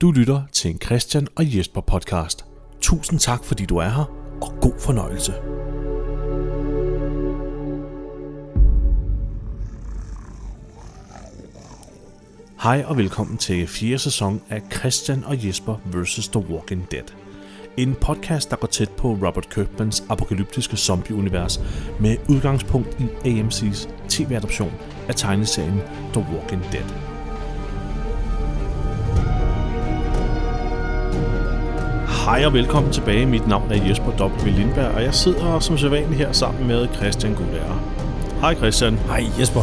Du lytter til en Christian og Jesper podcast. Tusind tak, fordi du er her, og god fornøjelse. Hej og velkommen til fjerde sæson af Christian og Jesper vs. The Walking Dead. En podcast, der går tæt på Robert Kirkmans apokalyptiske zombieunivers med udgangspunkt i AMC's tv-adoption af tegneserien The Walking Dead. Hej og velkommen tilbage. Mit navn er Jesper W. Lindberg, og jeg sidder som sædvanligt her sammen med Christian Gulær. Hej Christian. Hej Jesper.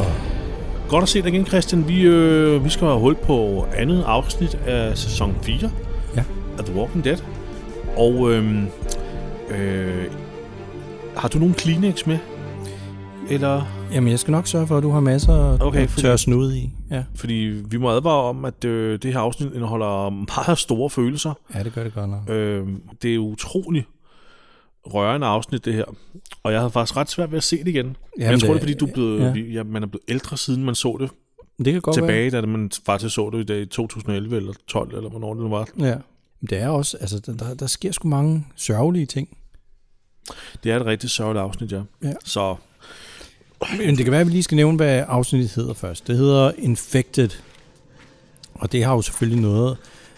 Godt at se dig igen, Christian. Vi, øh, vi skal have hul på andet afsnit af sæson 4 Ja. af The Walking Dead. Og øh, øh, har du nogen Kleenex med? Eller, Jamen, jeg skal nok sørge for, at du har masser at Okay, tør snude i. Ja. fordi vi må advare om, at øh, det her afsnit indeholder meget store følelser. ja, det gør det godt nok. Øh, det er utrolig rørende afsnit, det her. Og jeg havde faktisk ret svært ved at se det igen. Men jeg tror, det er, fordi du er blevet, ja. Ja. Man er blevet ældre, siden man så det Det kan godt tilbage, da man faktisk så det i dag i 2011 eller 12, eller hvornår det nu var. være. Ja. Men Det er også, altså, der- der, der sker sgu mange sørgelige ting. Det er et rigtig sørgeligt afsnit, ja. Ja. Så Men det kan være, at vi lige skal nævne, hvad afsnittet hedder først. Det hedder Infected. Og det har jo selvfølgelig noget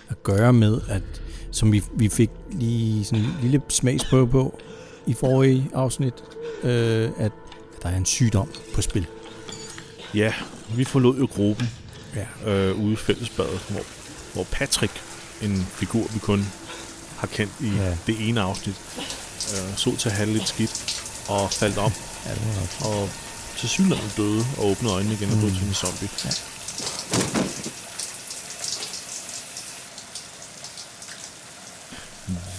at gøre med, at som vi, vi fik lige sådan en lille smagsprøve på i forrige afsnit, øh, at, der er en sygdom på spil. ja, vi forlod jo gruppen Ja. øh, ude i fællesbadet, hvor, hvor Patrick, en figur, vi kun har kendt i ja. Det ene afsnit, øh, så til at have lidt skidt og faldt om, Ja, det og til synligheden døde og åbnede øjnene igen og blev til en zombie. Ja.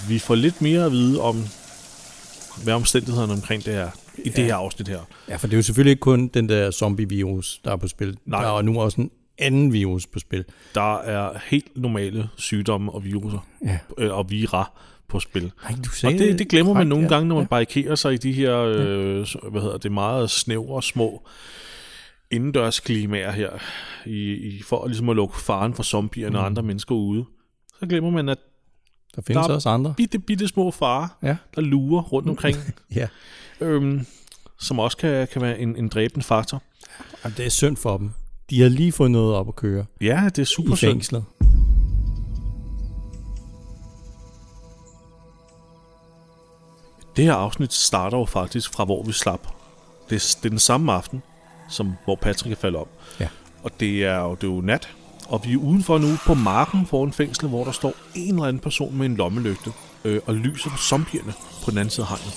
Vi får lidt mere at vide om, hvad omstændighederne omkring det er i det Ja. her afsnit her. Ja, for det er jo selvfølgelig ikke kun den der zombie-virus, der er på spil. Nej. Der er nu også en anden virus på spil. Der er helt normale sygdomme og viruser Ja. øh, og vira på spil. Nej, du Og sagde det, det glemmer man nogle ja. gange, når man ja. barrikerer sig i de her, øh, hvad hedder det, meget snævre små indendørsklimaer her, i, i, for ligesom at lukke faren for zombierne mm. og andre mennesker ude. Så glemmer man, at Der findes Der- også andre. bitte, bitte små farer, Ja. der lurer rundt omkring, Ja. øhm, som også kan, kan være en, en dræbende faktor. Og det er synd for dem. De har lige fået noget op at køre Ja, det er super i synd. fængslet. Det her afsnit starter jo faktisk fra, hvor vi slap. Det, er- det er den samme aften, som hvor Patrick er faldet op. Ja. Og det er jo, det er jo nat, og vi er udenfor nu på marken foran fængslet, hvor der står en eller anden person med en lommelygte øh, og lyser på zombierne på den anden side af hegnet.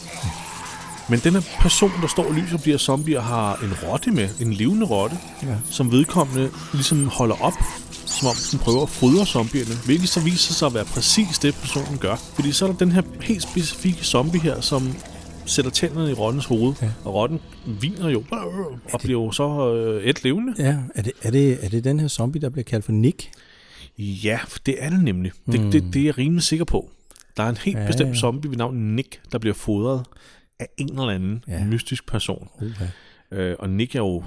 Men denne person, der står og lyser på de her zombier, har en rotte med, en levende rotte, Ja. som vedkommende ligesom holder op, som om den prøver at fodre zombierne, hvilket så viser sig at være præcis det, personen gør. Fordi så er der den her helt specifikke zombie her, som sætter tænderne i rottens hoved, ja. Og rotten viner jo og bliver jo så øh, et levende. Ja, er det, er, det, er det den her zombie, der bliver kaldt for Nick? Ja, det er det nemlig. Det, det, det er jeg rimelig sikker på. Der er en helt Ja, bestemt ja. zombie ved navn Nick, der bliver fodret af en eller anden ja. Mystisk person. Okay. Øh, og Nick er jo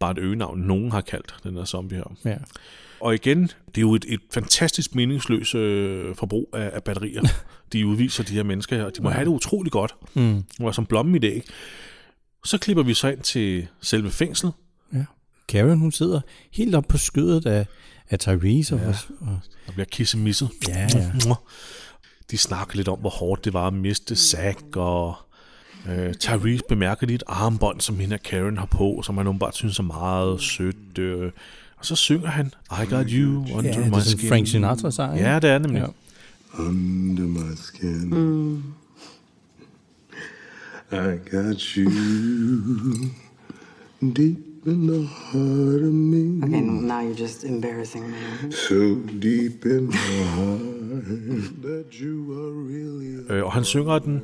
bare et øgenavn, nogen har kaldt den her zombie her. Ja. Og igen, det er jo et, et fantastisk meningsløst øh, forbrug af, af batterier, de udviser de her mennesker her. De må ja. Have det utrolig godt. Mm. Var som blommen i det, ikke? Så klipper vi så ind til selve fængslet. ja. Karen, hun sidder helt op på skødet af, af Tyrese. Ja. Og, og, Der bliver kissemisset. ja, ja. De snakker lidt om, hvor hårdt det var at miste Zack, og øh, Tyrese bemærker lige et armbånd, som hende og Karen har på, som han åbenbart synes er meget sødt. Øh. Og så synger han, I got you under ja, det my er skin. Frank Sinatra-sang. Ja, det er nemlig. Ja. under my skin. I got you deep in the heart of me. Okay, no, now you're just embarrassing me. So deep in my heart that you are really Øh, og han synger den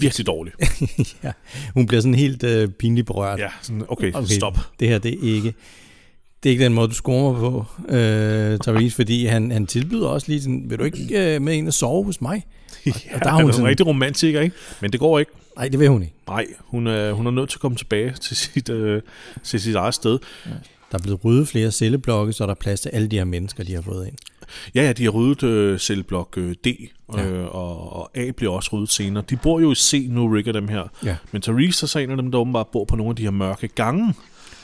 virkelig dårligt. ja. Hun bliver sådan helt øh, pinligt berørt. Ja, sådan, okay, okay, stop. Det her, det er ikke... Det er ikke den måde, du scorer mig på, øh, Therese, fordi han, han tilbyder også lige sådan, vil du ikke øh, med ind og sove hos mig? Ja, og der er hun er sådan- rigtig romantiker, ikke? Men det går ikke. Nej, det vil hun ikke. Nej, hun er, hun er nødt til at komme tilbage til sit, øh, til sit eget sted. Der er blevet ryddet flere celleblokke, så der er plads til alle de her mennesker, de har fået ind. Ja, ja, de har ryddet øh, celleblok øh, D, øh, og, og A bliver også ryddet senere. De bor jo i C nu, Rick og dem her. Ja. Men Therese er så en af dem, der åbenbart bor på nogle af de her mørke gange.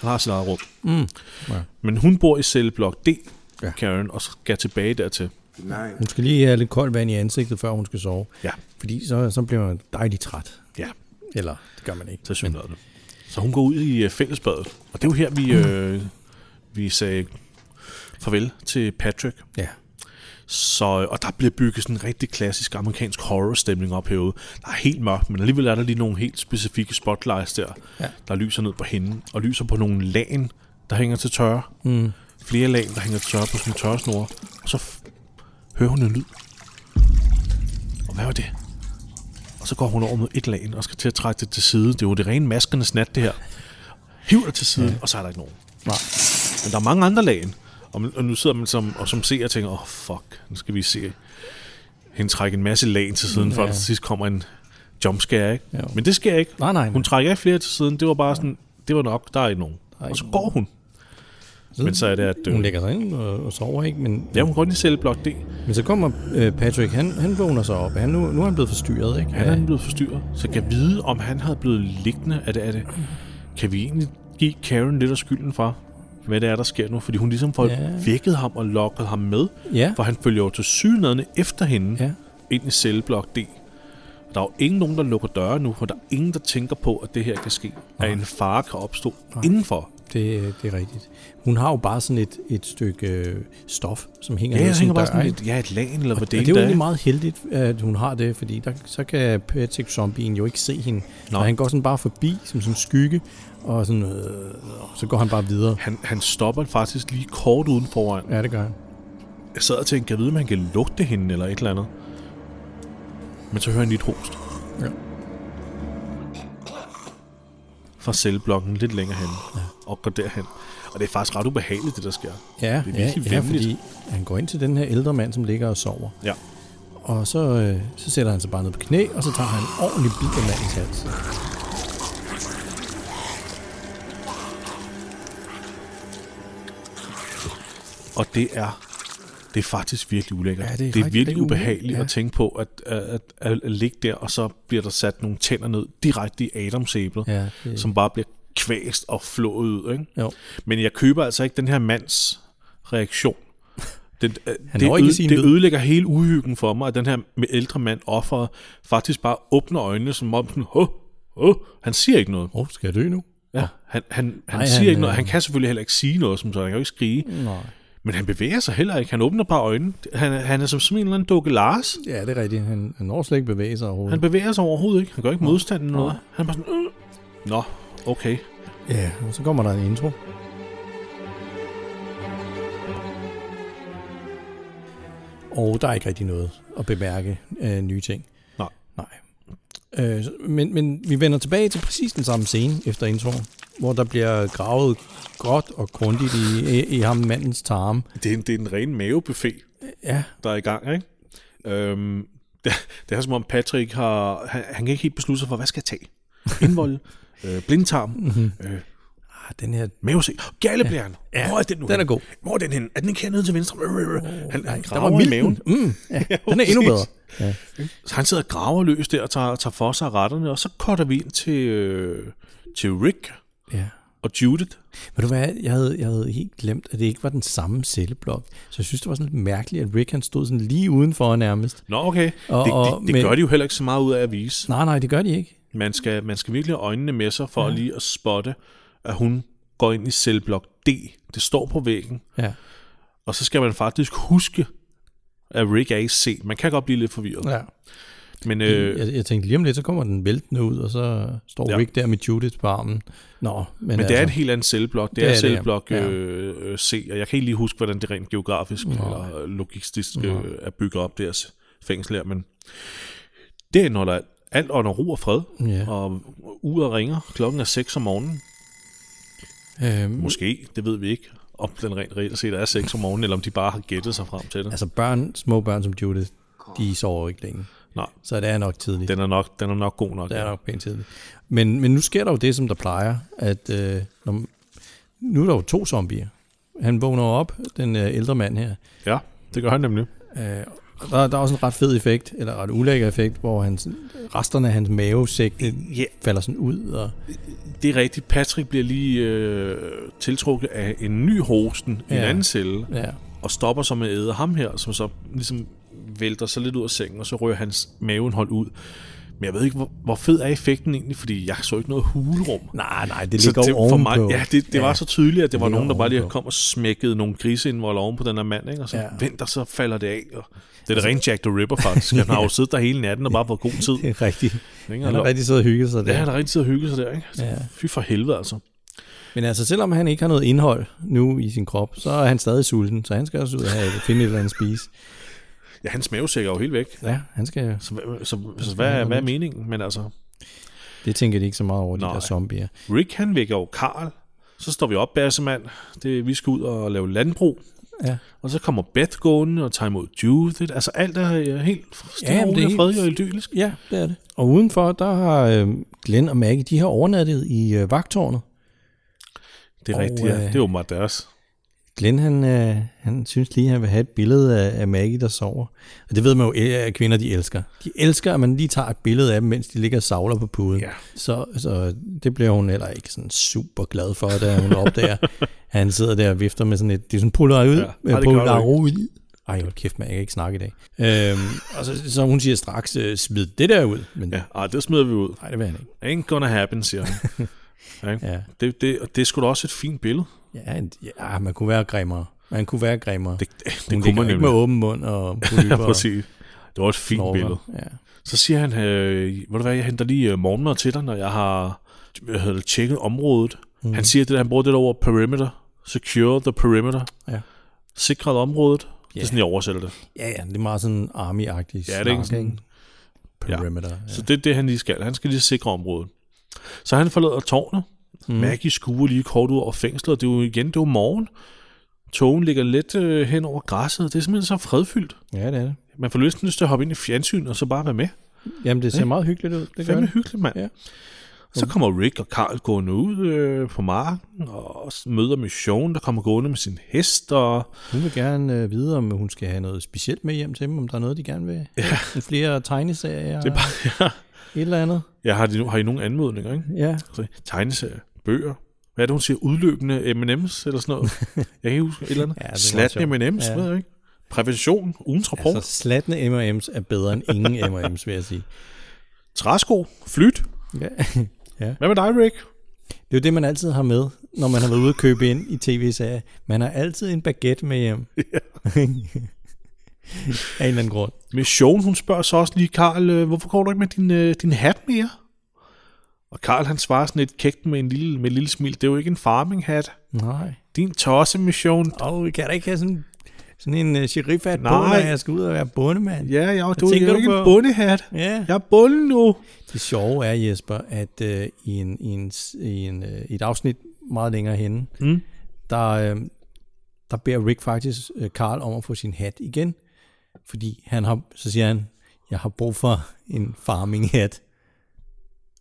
Han har sit eget rum. Mm. Ja. Men hun bor i celleblok D, Ja. ja. Karen, og skal tilbage dertil. Night. Hun skal lige have lidt koldt vand i ansigtet, før hun skal sove. Ja. Fordi så, så bliver man dejligt træt. Ja, Eller, det gør man ikke. så synes det. Så hun går ud i øh, fællesbadet. Og det er jo her, vi, øh, vi sagde farvel til Patrick. Ja. Så, og der bliver bygget sådan en rigtig klassisk amerikansk horror-stemning op herude. Der er helt mørkt, men alligevel er der lige nogle helt specifikke spotlights der, Ja. der lyser ned på hende, og lyser på nogle lagen, der hænger til tørre. Mm. Flere lag, der hænger til tørre på sådan en tørresnore. Og så f- hører hun en lyd. Og hvad var det? Og så går hun over mod et lag og skal til at trække det til side. Det er jo det rene maskernes nat, det her. Hiver det til siden, ja. og så er der ikke nogen. Nej. Men der er mange andre lagen. Og, nu sidder man som, og som ser og tænker, åh oh, fuck, nu skal vi se hende trække en masse lag til siden, ja. før der til sidst kommer en jumpscare, ikke? Jo. Men det sker ikke. Nej, nej. Hun trækker ikke flere til siden. Det var bare sådan, det var nok, der er ikke nogen. er Og så ikke går hun. Men så er det, at... Hun Øh, lægger sig ind og, og sover, ikke? Men, ja, hun går ind i celleblok D. men så kommer øh, Patrick, han, han vågner sig op. Han, nu, nu er han blevet forstyrret, ikke? Han er blevet forstyrret. Så kan vide, om han havde blevet liggende. Er det, er det, kan vi egentlig give Karen lidt af skylden for, hvad det er, der sker nu? Fordi hun ligesom får Ja. vækket ham og lokket ham med. Ja, For han følger jo til synligheden efter hende ja. ind i celleblok D. Der er jo ingen nogen, der lukker døre nu, for der er ingen, der tænker på, at det her kan ske. At en fare kan opstå indenfor. Det, det er rigtigt. Hun har jo bare sådan et, et stykke øh, stof, som hænger Ja, ned tænker bare sådan et, ja, et lag eller hvad det, det er jo er. egentlig meget heldigt, at hun har det, fordi der, så kan Patrick Zombien jo ikke se hende. Nå. Og han går sådan bare forbi som sådan en skygge, og sådan, øh, så går han bare videre. Han, han stopper faktisk lige kort uden foran. Ja, det gør han. Jeg sad og tænkte, kan jeg vide, om han kan lugte hende eller et eller andet. Men så hører han lige et host. Ja. Fra celleblokken lidt længere hen. Ja. Og går derhen. Og det er faktisk ret ubehageligt, det der sker. Ja, Det er ja, ja, fordi han går ind til den her ældre mand, som ligger og sover. Ja. Og så, øh, så sætter han sig bare ned på knæ, og så tager han en ordentlig bid af mandens hals. Og det er, det er faktisk virkelig ulækkert. Ja, det er det er virkelig ubehageligt ja. at tænke på, at, at, at, at ligge der, og så bliver der sat nogle tænder ned direkte i Adamsæblet, Ja, det, som bare bliver kvæst og flået ud. Ikke? jo. Men jeg køber altså ikke den her mands reaktion. Den, øh, Han det, øde, det lyd. ødelægger hele uhyggen for mig, at den her ældre mand offeret faktisk bare åbner øjnene, som om sådan, Hå, hå. han siger ikke noget. Åh, oh, skal jeg dø nu? Ja, han, han, han Nej, siger han, ikke noget. øh, Han kan selvfølgelig heller ikke sige noget, som så han kan jo ikke skrige. Nej. Men han bevæger sig heller ikke. Han åbner bare øjnene. Han, han er som sådan en eller anden dukke Lars. Ja, det er rigtigt. Han, han når slet ikke bevæge sig overhovedet. Han bevæger sig overhovedet ikke. Han gør ikke modstand eller noget. Han er bare sådan, øh. Nå, okay. Ja, og så kommer der en intro. Og der er ikke rigtig noget at bemærke af nye ting. Nej. Nej. Øh, men, men vi vender tilbage til præcis den samme scene efter introen, hvor der bliver gravet godt og grundigt i, i, i ham mandens tarm. Det er, en, det er en ren mavebuffet, Ja, der er i gang, ikke? Øhm, det, det er som om Patrick har... Han, han kan ikke helt beslutte sig for, hvad skal jeg tage? Indvold, øh, blindtarm, Mhm. øh, ah, den her... mavesæk, galleblæren. Ja, Hvor er den nu? den er god. Hvor er den henne? Er den ikke hernede til venstre? Oh, han, han der var milten. maven. Mm, ja, den er endnu bedre. Ja. Så han sidder og graver løs der og tager, tager for sig retterne, og så cutter vi ind til, øh, til Rick ja. og Judith. Ved du hvad, jeg havde, jeg havde helt glemt, at det ikke var den samme celleblok. Så jeg synes, det var sådan lidt mærkeligt, at Rick han stod sådan lige udenfor nærmest. Nå, okay. Og- det, det, det med- gør de jo heller ikke så meget ud af at vise. Nej, nej, det gør de ikke. Man skal, man skal virkelig have øjnene med sig for ja. lige at spotte, at hun går ind i celleblok D. Det står på væggen. Ja, Og så skal man faktisk huske, at Rick er i C. Man kan godt blive lidt forvirret. ja. Men øh, Jeg, jeg tænkte lige om lidt, så kommer den væltende ud, og så står Ja. Rick der med Judith på armen. Nå, men, Men det altså, er et helt andet celleblok. Det, Det er, er det, ja. øh, øh, C, og jeg kan ikke lige huske, hvordan det rent geografisk eller logistisk øh, er bygget op, deres fængsel her, men det er, når der er alt under ro og fred, Ja. og uret ringer. Klokken er 6 om morgenen. øhm, Måske, det ved vi ikke, om den rent reelt set er 6 om morgenen, eller om de bare har gættet sig frem til det. altså børn, små børn som Judith, de sover ikke længe. Nej, Så det er nok tidligt. den er nok, den er nok god nok. Det er nok pænt tidligt. Men, men nu sker der jo det, som der plejer, at øh, når, nu er der jo to zombier. Han vågner op, den øh, ældre mand her, Ja, det gør han nemlig. Øh, der, der er også en ret fed effekt, eller ret ulækker effekt, hvor hans, resterne af hans mavesæk det Ja, falder sådan ud. Og, det er rigtigt. Patrick bliver lige øh, tiltrukket af en ny hosten i en Ja. anden celle, ja. og stopper så med at æde ham her, som så ligesom vælter sig lidt ud af sengen, og så rører hans mavenhold ud. Men jeg ved ikke, hvor, hvor fed er effekten egentlig, fordi jeg så ikke noget hulrum. Nej, nej, det Så ligger det, ovenpå. for mig, ja, det, det var så tydeligt, at det var ligger nogen, der bare lige kom og smækkede nogle griseindvold oven på den her mand, ikke? og så Ja. ja. venter, så falder det af. Og det er det rent Jack the Ripper, faktisk. Han har jo siddet der hele natten og bare fået god tid. Det er rigtigt. Han har rigtig siddet og hygget sig Ja, der. han har rigtig siddet og hygget sig der, ikke? Så, Ja. Fy for helvede, altså. Men altså, selvom han ikke har noget indhold nu i sin krop, så er han stadig sulten, så han skal også ud og have, finde et eller andet spise. Ja, hans mavesæk er jo helt væk. Ja, han skal... Så, hvad- så, så hvad, er, hvad er meningen? Men altså, Det tænker de ikke så meget over, de Nej. der zombier. Rick han vækker jo Karl. Så står vi op, Bassemand. Det, vi skal ud og lave landbrug. Ja. Og så kommer Beth gående og tager imod Judith. Altså alt er øh, helt stille Ja, det er fredeligt og idyllisk. Ja, det er det. Og udenfor, der har øh, Glenn og Maggie, de har overnattet i øh, vagtårnet. Det er Og, rigtigt, ja. øh, Det er jo meget deres. Glenn, han, øh, han synes lige, han vil have et billede af, af Maggie, der sover. Og det ved man jo, at kvinder de elsker. De elsker, at man lige tager et billede af dem, mens de ligger og savler på puden. Ja. Så, så det bliver hun heller ikke sådan super glad for, da hun opdager, han sidder der og vifter med sådan et, det er sådan polaroid. Ja. Du polaroid. Ej, hold kæft, man, jeg kan ikke snakke i dag. Øhm, og så, så hun siger straks, øh, smid det der ud. Men Ja, ej, det smider vi ud. nej, det vil han ikke. Ain't gonna happen, siger han. ja. Ja. det, det, og det er sgu da også et fint billede. Ja, ja, man kunne være grimmere. Man kunne være grimmere. Det, det, det kunne man ikke med nemlig. åben mund og Ja, præcis. Det var et fint og billede. snorker. Ja. Så siger han, øh, ved du hvad, jeg henter lige øh, morgenmad til dig, når jeg har hvad hedder tjekket området. Mm. Han siger, det der, han bruger det der over perimeter. Secure the perimeter. Ja. Sikret området. Yeah. Det Ja. er sådan, jeg oversætter det. Ja, ja, det er meget sådan army-agtigt. Ja, det er ikke sådan- Ja. Perimeter. Ja. Så det er det, han lige skal. Han skal lige sikre området. Så han forlader tårnet. Mm. Maggie skuer lige kort ud over fængslet. Det er jo igen, det er jo morgen. Togen ligger lidt øh, hen over græsset. Det er simpelthen så fredfyldt. ja, det er det. Man får lyst til at hoppe ind i fjernsyn og så bare være med. Jamen, det ser Ja. meget hyggeligt ud. Det gør Fandme det. hyggeligt, mand. Ja. Så kommer Rick og Carl gående ud øh, på marken og møder Mission, der kommer gående med sin hest. Og Hun vil gerne øh, vide, om hun skal have noget specielt med hjem til dem, om der er noget, de gerne vil. Ja. Flere tegneserier, det er bare, ja. et eller andet. ja, har, de, har I nogle anmodninger, ikke? Ja, Så, tegneserier, bøger. Hvad er det, hun siger? Udløbende M&M's eller sådan noget? Jeg kan ikke huske et eller andet. Ja, Slatne. M&M's, ja. ved jeg ikke. Prævention, ugens rapport. altså slatne M&M's er bedre end ingen M&M's, vil jeg sige. Træsko, flyt. Ja. Hvad med dig, Rick? Det er jo det, man altid har med, når man har været ude at købe ind i tv-serier. Man har altid en baguette med hjem. Af en eller anden grund. Mission, hun spørger så også lige, Karl, øh, hvorfor går du ikke med din, øh, din hat mere? Og Karl han svarer sådan lidt kægt med en lille, med et lille smil. Det er jo ikke en farming hat. Nej. Din tosse mission. Åh, oh, kan da ikke have sådan, sådan en uh, sheriffhat på, Nej. når jeg skal ud og være bondemand? Ja, ja, du er jo ikke på? en bundehat. ja. Jeg er bunden nu. Det sjove er, Jesper, at uh, i, en, i, en, i, en, uh, et afsnit meget længere henne, Mm. der, uh, der beder Rick faktisk uh, Carl om at få sin hat igen. Fordi han har, så siger han, jeg har brug for en farming hat.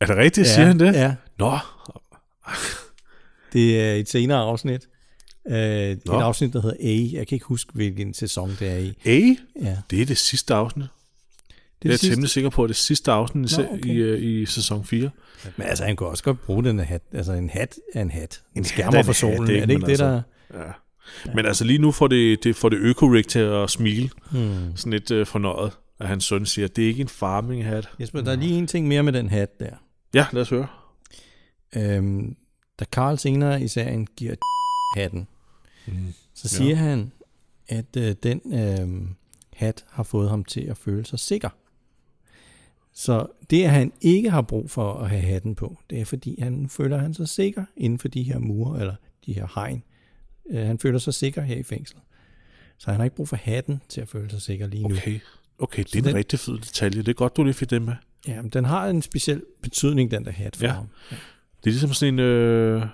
Er det rigtigt, siger han det? Ja, Nå, det er et senere afsnit. Uh, et Nå. afsnit, der hedder A. Jeg kan ikke huske, hvilken sæson det er i. A, Ja. det er det sidste afsnit. Det er det jeg sidste. temmelig sikker på, at det er sidste afsnit i, Nå, okay. i, øh, i sæson 4. Men altså, han kunne også godt bruge den hat. Altså, en hat er en hat. En, En skærmer er for en solen. hat, ikke? er det ikke det, der... Ja. Men altså lige nu får det, det, får det øko til at smile. Hmm. Sådan lidt øh, fornøjet, at hans søn siger, det er ikke en farming hat. Jesper, der er lige en ting mere med den hat der. Ja, lad os høre. Øhm, da Karl senere i serien giver hatten, Mm. så siger ja. han, at øh, den øh, hat har fået ham til at føle sig sikker. Så det, at han ikke har brug for at have hatten på, det er fordi, han føler han sig sikker inden for de her mure, eller de her hegn. Øh, han føler sig sikker her i fængslet. Så han har ikke brug for hatten til at føle sig sikker lige nu. Okay. Okay, det er den- en rigtig fed detalje. Det er godt, du lige fik det med. Ja, men den har en speciel betydning, den der hat for Ja. ham. Det er ligesom sådan en... Øh,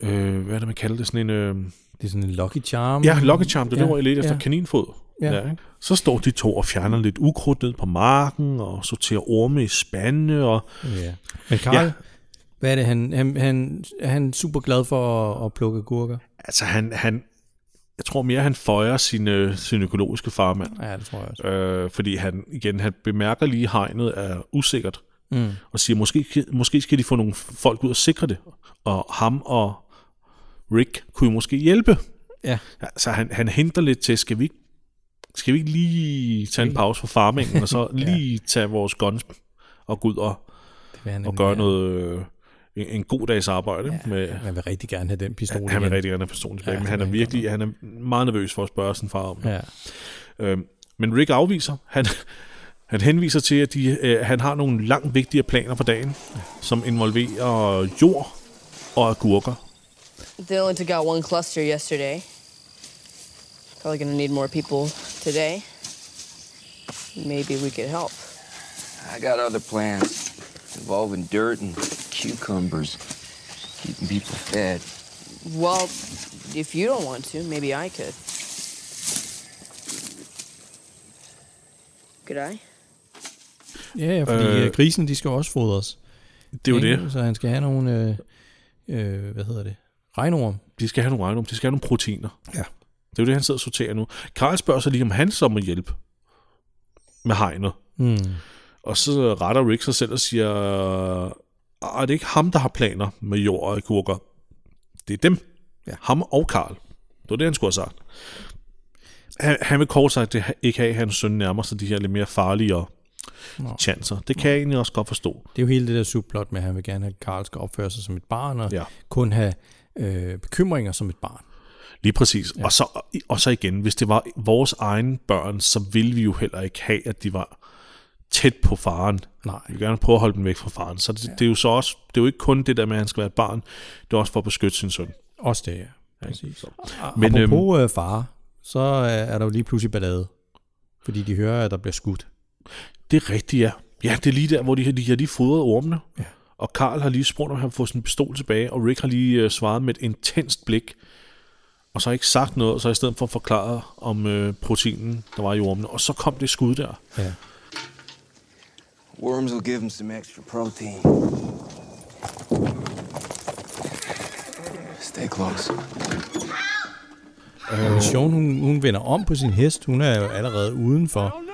øh, hvad er det, man kalder det? Sådan en... Øh, Det er sådan en lucky charm. ja, lucky charm. Det er Ja, hvor jeg efter ja. kaninfod. Ja. Ja. ikke? Så står de to og fjerner lidt ukrudt ned på marken, og sorterer orme i spande, og Ja. Men Karl, ja. Hvad er det? Han, han, han, er han super glad for at, at plukke gurker? altså han, han, jeg tror mere, han føjer sin, øh, sin økologiske farmand. Ja, det tror jeg også. Øh, fordi han, igen, han bemærker lige, at hegnet er usikkert. Mm. Og siger, måske, måske skal de få nogle folk ud og sikre det. Og ham og Rick kunne jo måske hjælpe. Ja. Ja, så han, han henter lidt til, skal vi ikke, skal vi ikke lige tage en pause fra farmingen, og så lige tage vores guns og gå ud og, vil han og gøre noget, øh, en, en god dags arbejde ja, med, Han vil rigtig gerne have den pistol han vil igen. rigtig gerne have pistolen tilbage, Ja, ja, men han er vil han virkelig han er meget nervøs for at spørge sin far om det. Ja. Øhm, men Rick afviser. Han, han henviser til, at de, øh, han har nogle langt vigtigere planer for dagen, som involverer jord og agurker. They only took out one cluster yesterday. Probably gonna need more people today. Maybe we could help. I got other plans involving dirt and cucumbers. Keeping people fed. Well, if you don't want to, maybe I could. Could I? Ja, ja, fordi Øh. øh, grisen, de skal også fodres. Det er jo ikke? det. Så han skal have nogle, øh, øh, hvad hedder det, regnorm. De skal have nogle regnorm, de skal have nogle proteiner. Ja. Det er jo det, han sidder og sorterer nu. Karl spørger sig lige, om han så må hjælpe med hegnet. Mm. Og så retter Rick sig selv og siger, "Ah, er det ikke ham, der har planer med jord og agurker? Det er dem. Ja. Ham og Karl. Det var det, han skulle have sagt. Han, han vil kort sagt ikke have, at hans søn nærmer sig de her lidt mere farlige Nå. chancer. Det kan jeg egentlig også godt forstå. Det er jo hele det der subplot med, at han vil gerne have, at Carl skal opføre sig som et barn, og ja. kun have øh, bekymringer som et barn. Lige præcis. Ja. Og, så, og så igen, hvis det var vores egne børn, så ville vi jo heller ikke have, at de var tæt på faren. Nej. Vi vil gerne prøve at holde dem væk fra faren. Så det, ja. det er jo så også, det er jo ikke kun det der med, at han skal være et barn. Det er også for at beskytte sin søn. Også det, ja. Præcis. Men, Men, Apropos øh, far, så øh, er der jo lige pludselig ballade. Fordi de hører, at der bliver skudt. Det er rigtigt, ja. Ja, det er lige der, hvor de, har- de har lige fodret ormene. Ja. Og Karl har lige spurgt, om han får sin pistol tilbage, og Rick har lige øh, svaret med et intenst blik. Og så har ikke sagt noget, så i stedet for at forklare om øh, proteinen, der var i ormene. Og så kom det skud der. Ja. Worms will give them some extra protein. Stay close. Og Mission, hun, hun vender om på sin hest. Hun er jo allerede udenfor.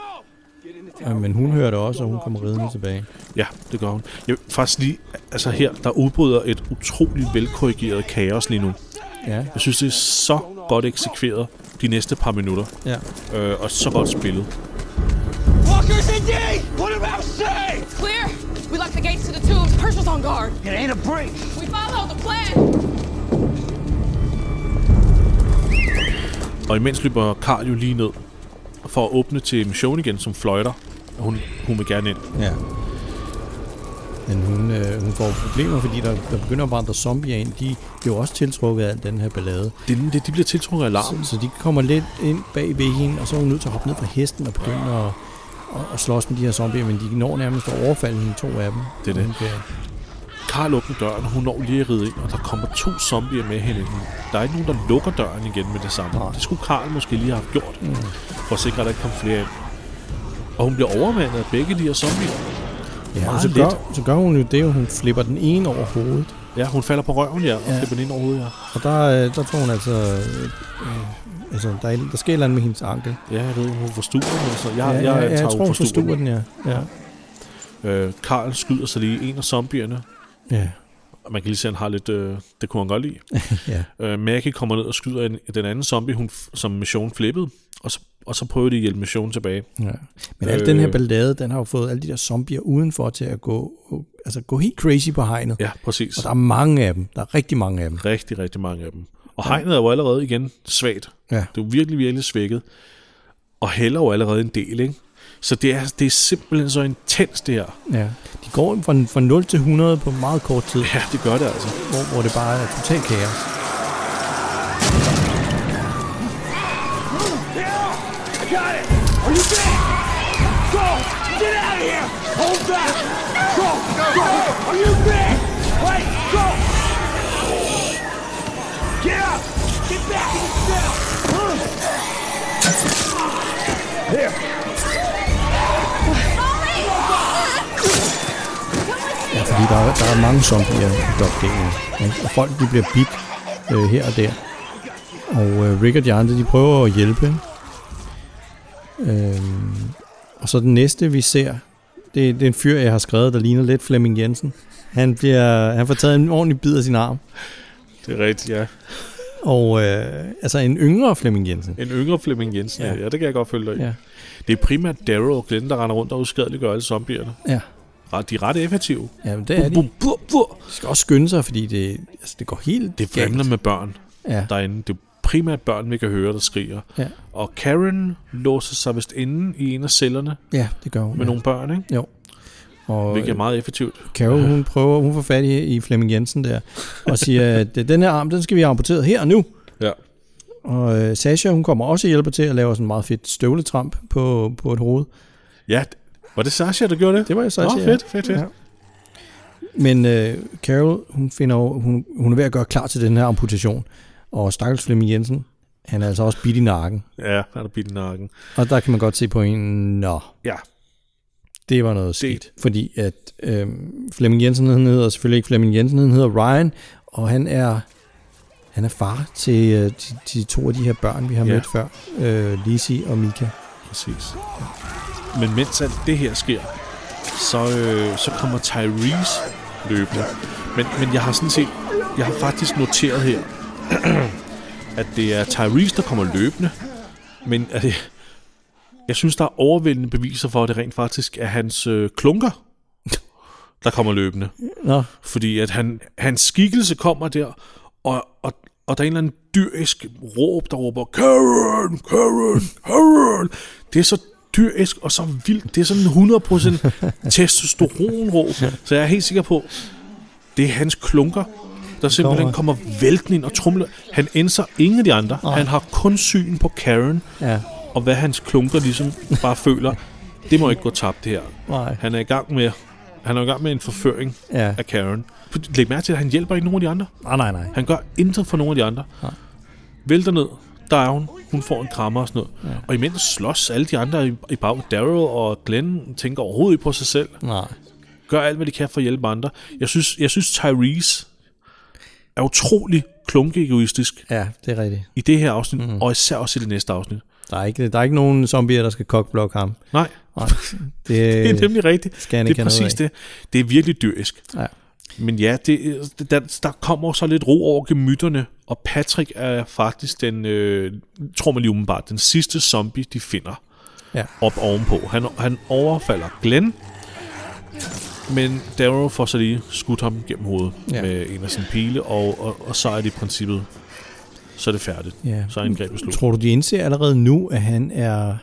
Ja, men hun hører det også, og hun kommer ridende tilbage. Ja, det gør hun. Jeg faktisk lige, altså her, der udbryder et utroligt velkorrigeret kaos lige nu. Ja, Jeg synes, det er så godt eksekveret de næste par minutter, ja. øh, og så godt spillet. Walkers in D! What about say? Clear! We locked the gates to the tubes. Herschel's on guard. It ain't a break. We follow the plan. Og imens løber Karl jo lige ned for at åbne til mission igen, som fløjter. Hun, hun vil gerne ind. ja. Men hun, øh, hun får problemer, fordi der, der begynder at vandre zombier ind. De bliver også tiltrukket af den her ballade. Det, det, de bliver tiltrukket af larmen. Så, så de kommer lidt ind bag ved hende, og så er hun nødt til at hoppe ned fra hesten og begynde at, at, at slås med de her zombier, men de når nærmest at overfalde hende, to af dem. Det er det. Hun Karl åbner døren, og hun når lige at ride ind, og der kommer to zombier med hende. Der er ikke nogen, der lukker døren igen med det samme. Nej. Det skulle Karl måske lige have gjort, mm. for at sikre, at der ikke kom flere ind. Og hun bliver overmandet af begge de her zombier. ja, og så let. gør, så gør hun jo det, at hun flipper den ene over hovedet. Ja, hun falder på røven, ja, og Ja. flipper den ind over hovedet, ja. Og der, øh, der tror hun altså... Øh, øh, altså, der, er, der sker et eller andet med hendes ankel. Ja, jeg ved, hun forstuer den, altså. Jeg, Ja, jeg, ja, jeg, jeg tager tror, hun forstuer den, ja. ja. Øh, Karl skyder sig lige en af zombierne, Ja, og man kan lige se, at han har lidt... Øh, det kunne han godt lide. ja. Øh, Maggie kommer ned og skyder en, den anden zombie, hun, som Mission flippede, og så, og så prøver de at hjælpe Mission tilbage. ja. Men al den her Øh. ballade, den har jo fået alle de der zombier udenfor til at gå, altså, gå helt crazy på hegnet. Ja, præcis. Og der er mange af dem. Der er rigtig mange af dem. Rigtig, rigtig mange af dem. Og hegnet er jo allerede igen svagt. Ja. Det er jo virkelig, virkelig svækket. Og hælder jo allerede en del, ikke? Så det er, det er simpelthen så intens, det her. Ja. De går fra, fra 0 til 100 på meget kort tid, Ja, det gør det altså. hvor, hvor det bare er total kaos. I fordi der, er- der er mange zombier i. Ikke? Og folk de bliver bit øh, her og der. Og øh, Rick og de andre, de prøver at hjælpe. Øhm, og så den næste, vi ser, det, det er en fyr, jeg har skrevet, der ligner lidt Flemming Jensen. Han, bliver, han får taget en ordentlig bid af sin arm. Det er rigtigt, ja. Og øh, altså en yngre Flemming Jensen. En yngre Flemming Jensen, ja. Ja. det kan jeg godt følge dig i. Ja. Det er primært Darrow og Glenn, der render rundt og uskadeliggør alle zombierne. Ja. De er ret effektive. Ja, men det er de. Bum, bum, bum. De skal også skynde sig, fordi det, altså, det går helt Det vrimler med børn Ja, derinde. Det er primært børn, vi kan høre, der skriger. Ja. Og Karen låser sig vist inde i en af cellerne ja, det gør hun. med ja. nogle børn, ikke? Jo. Og Hvilket er meget effektivt. Carol, hun prøver, hun får fat i, i Flemming Jensen der, og siger, at den her arm, den skal vi have amputeret her og nu. Ja. Og øh, Sasha, hun kommer også og hjælper til at lave sådan en meget fedt støvletramp på, på et hoved. Ja, var det Sasha, der gjorde det? Det var jo Sasha, Nå, ja. fedt, fedt, fedt. Ja. Men øh, Carol, hun, finder, hun, hun er ved at gøre klar til den her amputation. Og stakkels Flemming Jensen, han er altså også bidt i nakken. Ja, der er bidt i nakken. Og der kan man godt se på en, nå, Ja, det var noget skidt. Fordi at øh, Flemming Jensen, han hedder selvfølgelig ikke Flemming Jensen, han hedder Ryan, og han er, han er far til, øh, til, til to af de her børn, vi har Ja. mødt før. Øh, Lizzie og Mika. præcis. Men mens alt det her sker, så, øh, så kommer Tyrese løbende. Men, men jeg har sådan set, jeg har faktisk noteret her, at det er Tyrese, der kommer løbende. Men er det, jeg synes, der er overvældende beviser for, at det rent faktisk er hans øh, klunker, der kommer løbende. Nå, Fordi at han, hans skikkelse kommer der, og, og, og der er en eller anden dyrisk råb, der råber, Karen, Karen, Karen. Det er så dyrisk og så vildt. Det er sådan 100% testosteronråb. Så jeg er helt sikker på, det er hans klunker, der simpelthen kommer væltende ind og trumler. Han ændrer ingen af de andre. Han har kun syn på Karen, ja, og hvad hans klunker ligesom bare føler, det må ikke gå tabt det her. nej, Han er i gang med, han er i gang med en forføring ja. af Karen. Læg mærke til, at han hjælper ikke nogen af de andre. Nej, nej, nej. Han gør intet for nogen af de andre. Nej. Vælter ned. Der er hun. Hun får en krammer og sådan noget. Ja. Og imens slås alle de andre i, i bag. Daryl og Glenn tænker overhovedet ikke på sig selv. Nej. Gør alt, hvad de kan for at hjælpe andre. Jeg synes, jeg synes Tyrese er utrolig klunke-egoistisk Ja, det er rigtigt. i det her afsnit, mm. og især også i det næste afsnit. Der er ikke, der er ikke nogen zombier, der skal kokblokke ham. Nej, Nej, det, det er nemlig rigtigt. skal Det er præcis det. Det er virkelig dyrisk. Ja. Men ja, det, der, der kommer så lidt ro over gemytterne, og Patrick er faktisk den, øh, tror man lige umiddelbart, den sidste zombie, de finder Ja. op ovenpå. Han, han overfalder Glenn, men Darrow får så lige skudt ham gennem hovedet Ja. med en af sine pile, og, og, og så er det i princippet, så er det færdigt. Ja. Så er angrebet slut. Tror du, de indser allerede nu, at han er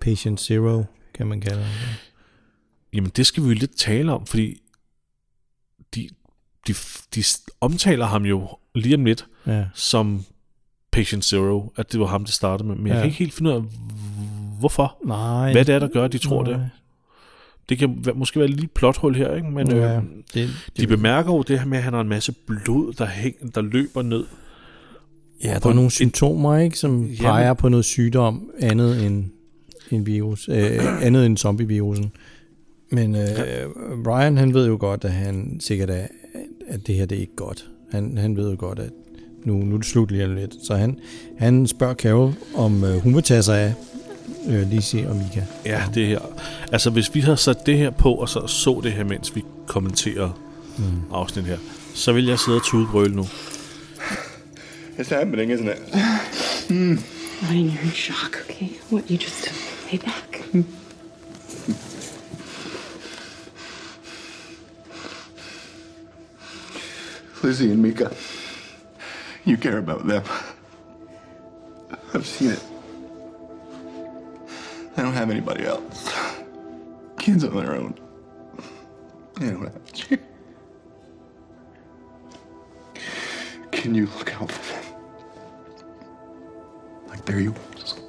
patient zero, kan man kalde ham? Jamen, det skal vi jo lidt tale om, fordi de, de, de omtaler ham jo lige om lidt Ja. som Patient Zero, at det var ham, det startede med. Men jeg Ja. kan ikke helt finde ud af, hvorfor. Nej. Hvad det er, der gør, at de tror nej. det. Det kan måske være et lille plothul her, ikke? men Ja, øh, det, de bemærker jo det her med, at han har en masse blod, der, hæng, der løber ned. ja, der er nogle symptomer, ikke, som Jamen- peger på noget sygdom andet end en virus, øh, andet end zombievirusen. Men øh, Ryan, han ved jo godt, at han sikkert er, at det her det er ikke godt. Han, han ved jo godt, at nu, nu er det slut lige om lidt. Så han, han spørger Carol, om øh, hun vil tage sig af øh, Lizzie og Mika. Ja, det her. Altså, hvis vi havde sat det her på, og så så det her, mens vi kommenterer mm. afsnit her, så ville jeg sidde og tudebrøle nu. It's happening, isn't it? Ryan, you're in shock, okay? What, you just lay back. Lizzie and Mika. You care about them. I've seen it. They don't have anybody else. Kids on their own. They don't have you. Can you look out for them? Like they're yours.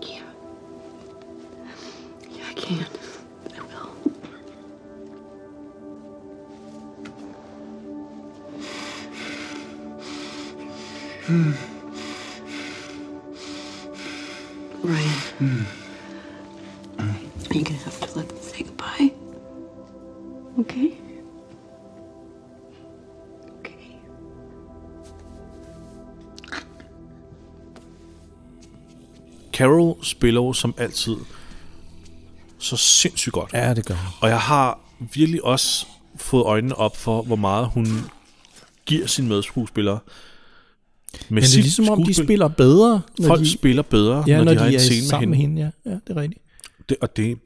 Yeah. Yeah, I can. Ryan. You're gonna have to let them say goodbye. Okay? Okay. Carol spiller jo som altid så sindssygt godt. Ja, det gør. Og jeg har virkelig også fået øjnene op for, hvor meget hun giver sine medskuespillere. Men det er ligesom om, de spiller bedre, når Folk de, spiller bedre, ja, når, de har en scene med sammen hende. med hende. Ja, ja, det er rigtigt. Det, og det,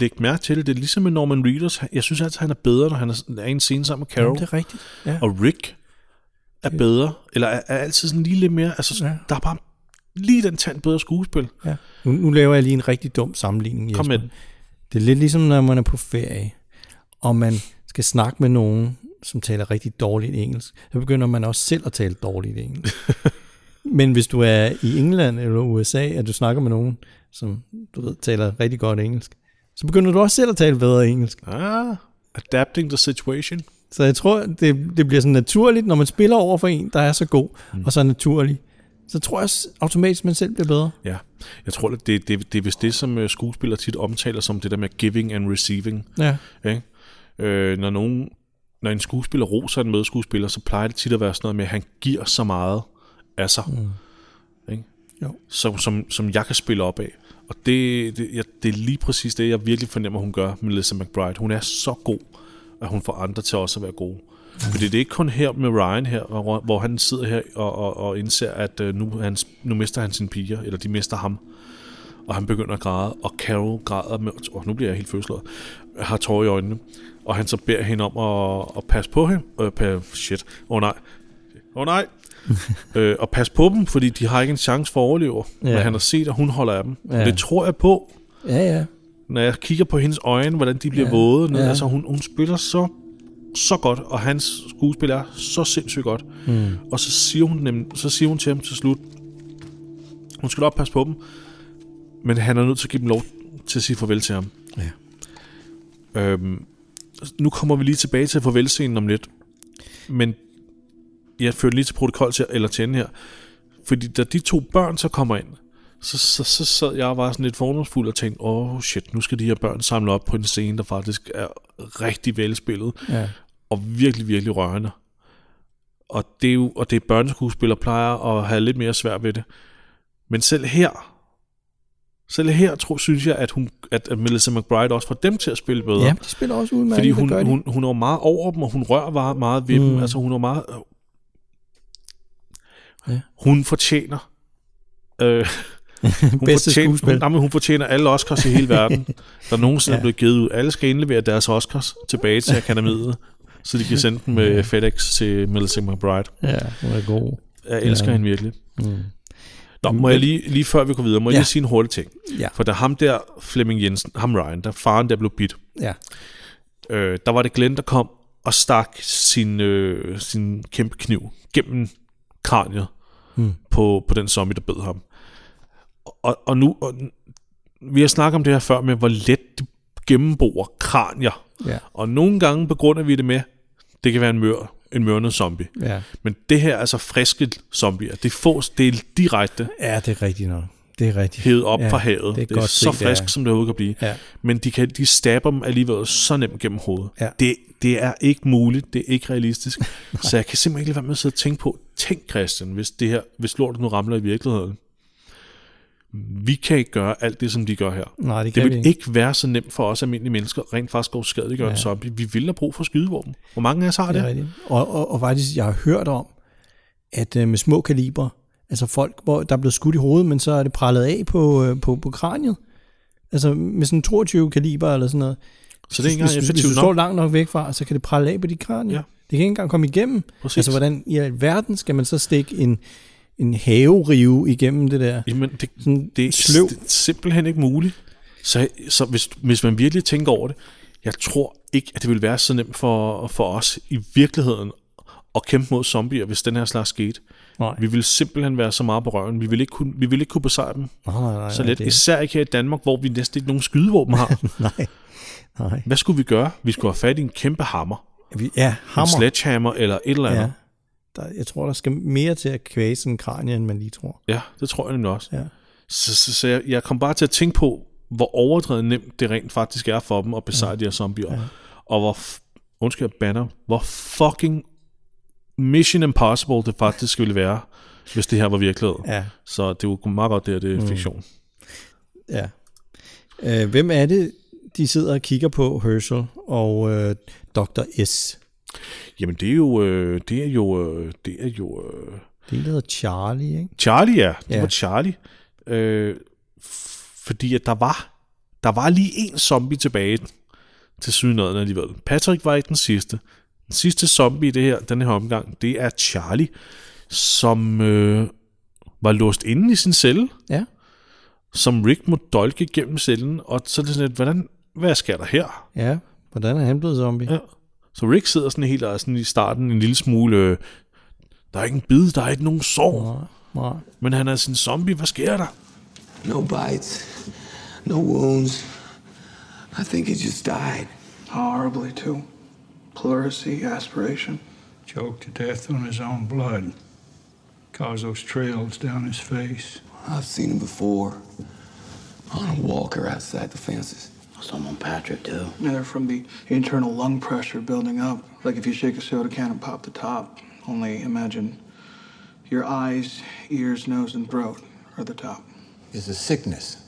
læg mærke til det, det er ligesom med Norman Reedus. Jeg synes altid, han er bedre, når han er, i en scene sammen med Carol. Jamen, det er rigtigt. Ja. Og Rick er bedre, eller er, er altid sådan lige lidt mere, altså Ja. der er bare lige den tand bedre skuespil. Ja. Nu, nu laver jeg lige en rigtig dum sammenligning, Jesper. Kom med. Det er lidt ligesom, når man er på ferie, og man skal snakke med nogen, som taler rigtig dårligt engelsk. Så begynder man også selv at tale dårligt engelsk. Men hvis du er i England eller USA, og du snakker med nogen, som du ved, taler rigtig godt engelsk, så begynder du også selv at tale bedre engelsk. Ah, adapting the situation. Så jeg tror, det, det bliver sådan naturligt, når man spiller over for en, der er så god, mm. og så naturlig. Så tror jeg automatisk, man selv bliver bedre. Ja, jeg tror, at det, det, det er vist det, som øh, skuespillere tit omtaler som det der med giving and receiving. Ja. Ikke? Øh, når, nogen, når en skuespiller roser en medskuespiller, så plejer det tit at være sådan noget med, at han giver så meget af sig. Mm. Ikke? Jo. Som, som, som jeg kan spille op af. Og det, det, jeg, det er lige præcis det, jeg virkelig fornemmer, hun gør med Melissa McBride. Hun er så god, at hun får andre til også at være gode. Fordi det er ikke kun her med Ryan her, hvor, han sidder her og, og, og indser, at øh, nu, hans, nu mister han sine piger, eller de mister ham. Og han begynder at græde, og Carol græder med, og nu bliver jeg helt følelseslået, har tårer i øjnene. Og han så beder hende om at, at passe på hende. Øh, pa, shit, åh oh, nej. Åh oh, nej. øh, og passe på dem, fordi de har ikke en chance for at overleve. Ja. Men han har set, at hun holder af dem. Ja. Det tror jeg på, Ja, ja. når jeg kigger på hendes øjne, hvordan de bliver Ja. våde. Ned. Ja. Altså, hun, hun spiller så, så godt, og hans skuespil er så sindssygt godt. Mm. Og så siger hun, nem, så siger hun til ham til slut, hun skal nok passe på dem, men han er nødt til at give dem lov til at sige farvel til ham. Ja. Øhm, nu kommer vi lige tilbage til farvelscenen om lidt, men jeg fører lige til protokol til, eller til her, fordi da de to børn så kommer ind, så, så, så sad jeg og var sådan lidt fordomsfuld og tænkte, åh oh shit, nu skal de her børn samle op på en scene, der faktisk er rigtig velspillet, ja. og virkelig, virkelig rørende. Og det er jo, og det er børneskuespillere plejer at have lidt mere svært ved det. Men selv her, selv her tror, synes jeg, at, hun, at, Melissa McBride også får dem til at spille bedre. ja, de spiller også udmærket. Fordi hun, hun, hun er meget over dem, og hun rører meget ved mm. Dem. Altså hun er meget... Ja. Hun fortjener... Øh, hun Bedste fortjener, skuespil. hun, jamen, hun fortjener alle Oscars i hele verden, der nogensinde ja. Er blevet givet ud. Alle skal indlevere deres Oscars tilbage til akademiet, så de kan sende dem med FedEx til Melissa McBride. Ja, hun er god. Jeg elsker. Ja. hende virkelig. Mm. Nå, må jeg lige, lige før vi går videre, må jeg Ja. lige sige en hurtig ting. Ja. For da ham der, Flemming Jensen, ham Ryan, der faren der blev bidt, Ja. øh, der var det Glenn, der kom og stak sin, øh, sin kæmpe kniv gennem kraniet Hmm. på, på den zombie, der bed ham. Og, og nu, og, vi har snakket om det her før med, hvor let de gennemborer kranier. Ja. Og nogle gange begrunder vi det med, det kan være en mør, en mørnet zombie. Ja. Men det her er altså friske zombier. Det, fås, det er direkte ja, det er rigtigt nok. Det er rigtigt. hævet op ja, fra havet. Det er, det er godt så set, frisk, ja. som det overhovedet kan blive. Ja. Men de, kan, de stabber dem alligevel så nemt gennem hovedet. Ja. Det, det er ikke muligt. Det er ikke realistisk. så jeg kan simpelthen ikke lade være med at sidde og tænke på, tænk Christian, hvis, det her, hvis lortet nu ramler i virkeligheden. Vi kan ikke gøre alt det, som de gør her. Nej, det Det vil ikke. ikke være så nemt for os almindelige mennesker rent faktisk at skadeliggøre ja. en zombie. Vi vil have brug for skydevåben. Hvor mange af os har Det det? er. Og, og, og faktisk, jeg har hørt om, at øh, med små kaliber, altså folk, hvor der er blevet skudt i hovedet, men så er det prallet af på, øh, på, på kraniet. Altså med sådan 22 kaliber eller sådan noget. Så det er ikke engang hvis, hvis, hvis effektivt du nok. står langt nok væk fra, så kan det pralle af på de kranier. Ja. Det kan ikke engang komme igennem. Præcis. Altså hvordan i alverden skal man så stikke en, en haverive igennem det der? Jamen, det, Sådan det, er, sløv. det er simpelthen ikke muligt. Så, så hvis, hvis man virkelig tænker over det, jeg tror ikke, at det vil være så nemt for, for os i virkeligheden at kæmpe mod zombier, hvis den her slags skete. Nej. Vi vil simpelthen være så meget på røven. Vi vil ikke kunne, vi vil ikke kunne besejre dem Nej, nej, nej, så let. det- Især ikke her i Danmark, hvor vi næsten ikke nogen skydevåben har. Nej, nej. Hvad skulle vi gøre? Vi skulle have fat i en kæmpe hammer. Vi, ja, En hammer. sledgehammer eller et eller andet. Ja. Der, jeg tror, der skal mere til at kvæse sådan en kranie, end man lige tror. Ja, det tror jeg nemlig også. Ja. Så, så, så jeg, jeg kom bare til at tænke på, hvor overdrevet nemt det rent faktisk er for dem at besejre ja. de her zombier. Ja. Og hvor, undskyld banner, hvor fucking Mission Impossible det faktisk ville være, hvis det her var virkelighed. Ja. Så det er jo meget godt, det her det er mm. fiktion. Ja. Øh, hvem er det, de sidder og kigger på, Herschel og øh, Dr. S? Jamen, det er jo... Øh, det er jo... Øh, det er jo... Øh, Det er hedder Charlie, ikke? Charlie, ja. Det Ja. var Charlie. Øh, fordi at der var, der var lige en zombie tilbage til sydenøden alligevel. Patrick var ikke den sidste. Den sidste zombie i det her, den her omgang, det er Charlie, som øh, var låst inde i sin celle, Ja. som Rick må dolke gennem cellen, og så er det sådan lidt, hvordan, hvad sker der her? Ja, hvordan er han blevet zombie? Ja. Så Rick sidder sådan helt og sådan i starten en lille smule, øh, der er ikke en bid, der er ikke nogen sår, Nej, nej. men han er sådan en zombie, hvad sker der? No bites, no wounds. I think he just died. Horribly, too. Pleurisy, aspiration. Choked to death on his own blood. Caused those trails down his face. I've seen him before. On a walker outside the fences. Some on Patrick, too. Yeah, they're from the internal lung pressure building up. Like if you shake a soda can and pop the top. Only imagine your eyes, ears, nose, and throat are the top. It's a sickness.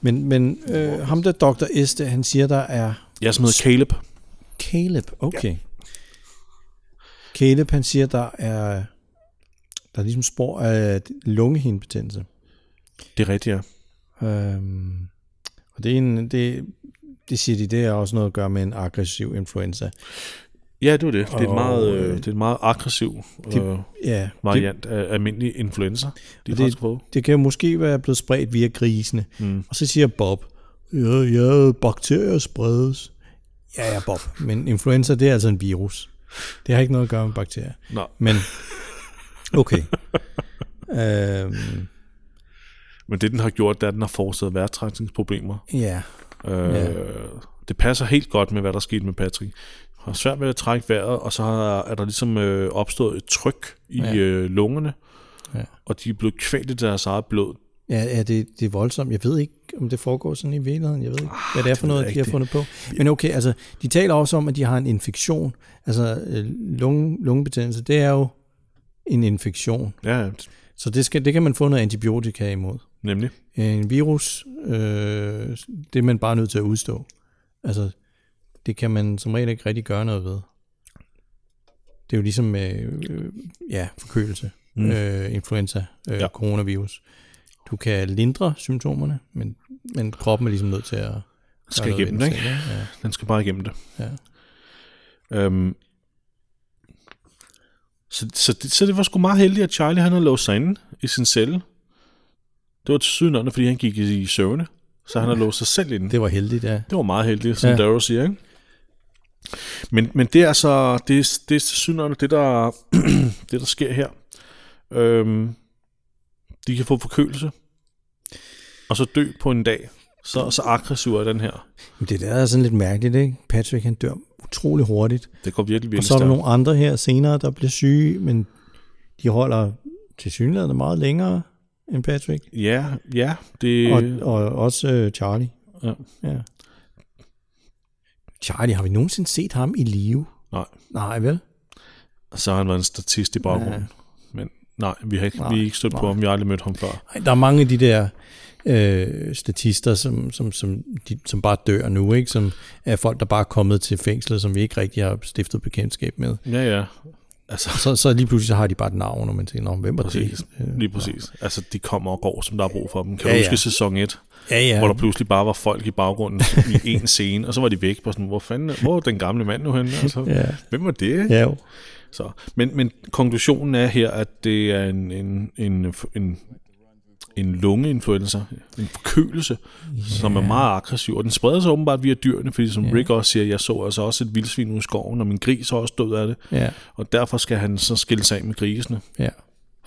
Men, men øh, ham der Dr. Der, han siger, der er Jeg som hedder Caleb. Caleb. Okay. Caleb, han siger, der er der er ligesom spor af lungehindebetændelse. Det er rigtigt, ja. Øhm, og det, er en, det, det siger de, det er også noget at gøre med en aggressiv influenza. Ja, det var det. Det er, et meget, øh, øh, det er en meget aggressiv Det, øh, ja, variant af almindelig influenza. De har faktisk det, det kan jo måske være blevet spredt via grisene. Mm. Og så siger Bob, ja, ja, bakterier spredes. Ja, ja, Bob, men influenza, det er altså en virus. Det har ikke noget at gøre med bakterier. Nå, Men, okay. øhm, men det, den har gjort, det er, at den har forårsaget vejrtrækningsproblemer. ja, Øh, Ja. Det passer helt godt med, hvad der skete med Patrick. Han har svært ved at trække vejret, og så er der ligesom øh, opstået et tryk i Ja. øh, lungerne, Ja. og de er blevet kvalt i deres eget blod. ja, ja det, det er voldsomt. Jeg ved ikke, om det foregår sådan i virkeligheden. Jeg ved ikke, hvad det er for Ah, det noget, de har fundet på. Men okay, altså, de taler også om, at de har en infektion. Altså, øh, lunge, lungebetændelse, det er jo en infektion. Ja, Så det, skal, det kan man få noget antibiotika imod. Nemlig. En virus, øh, det er man bare nødt til at udstå. Altså, det kan man som regel ikke rigtig gøre noget ved. Det er jo ligesom med, øh, ja, forkølelse, mm. Øh, influenza, øh, ja. Coronavirus. Du kan lindre symptomerne, men, men kroppen er ligesom nødt til at... Skal igennem det, det ikke? selv, Ja, Den skal bare igennem det. ja. Øhm, så, så, det, så det var sgu meget heldigt, at Charlie han havde låst sig inde i sin celle. Det var til sydenånden, fordi han gik i, søvne. Så han har låst sig selv inde. Det var heldigt, ja. Det var meget heldigt, som Ja. Darrow siger, ikke? Men, men det er altså, det, det er synderligt, det der, det der sker her. Øhm, de kan få forkølelse, og så dø på en dag. Så, så aggressiv er den her. Men det der er sådan lidt mærkeligt, ikke? Patrick, han dør utrolig hurtigt. Det går virkelig, Og virkelig så er der stærkt. nogle andre her senere, der bliver syge, men de holder til synligheden meget længere end Patrick. Ja, ja, det... Og, og også øh, Charlie. Ja. ja. Charlie, har vi nogensinde set ham i live? Nej. Nej, vel? Så har han været en statist i baggrunden. Ja. Men nej, vi har ikke, Nej, vi har ikke stødt på nej. ham. Vi har aldrig mødt ham før. Ej, der er mange af de der øh, statister, som, som, som, de, som bare dør nu, ikke? Som er folk, der bare er kommet til fængslet, som vi ikke rigtig har stiftet bekendtskab med. Ja, ja. Altså, Så, så lige pludselig så har de bare et navn, og man tænker, "Nå, hvem var præcis. det? Lige præcis. Altså, de kommer og går, som der er brug for dem. Kan Ja, du ja. huske sæson 1? Ja, ja. hvor der pludselig bare var folk i baggrunden i en scene, og så var de væk på sådan, hvor fanden, hvor er den gamle mand nu henne? Altså, Ja. Hvem var det? Ja, jo. Så, men, men konklusionen er her, at det er en, en, en, en, en lungeinfluenza, en forkølelse, yeah. som er meget aggressiv, og den spreder sig åbenbart via dyrene, fordi som Ja. yeah. Rick også siger, jeg så altså også et vildsvin ude i skoven, og min gris er også død af det, Ja, og derfor skal han så skille sig af med grisene, ja.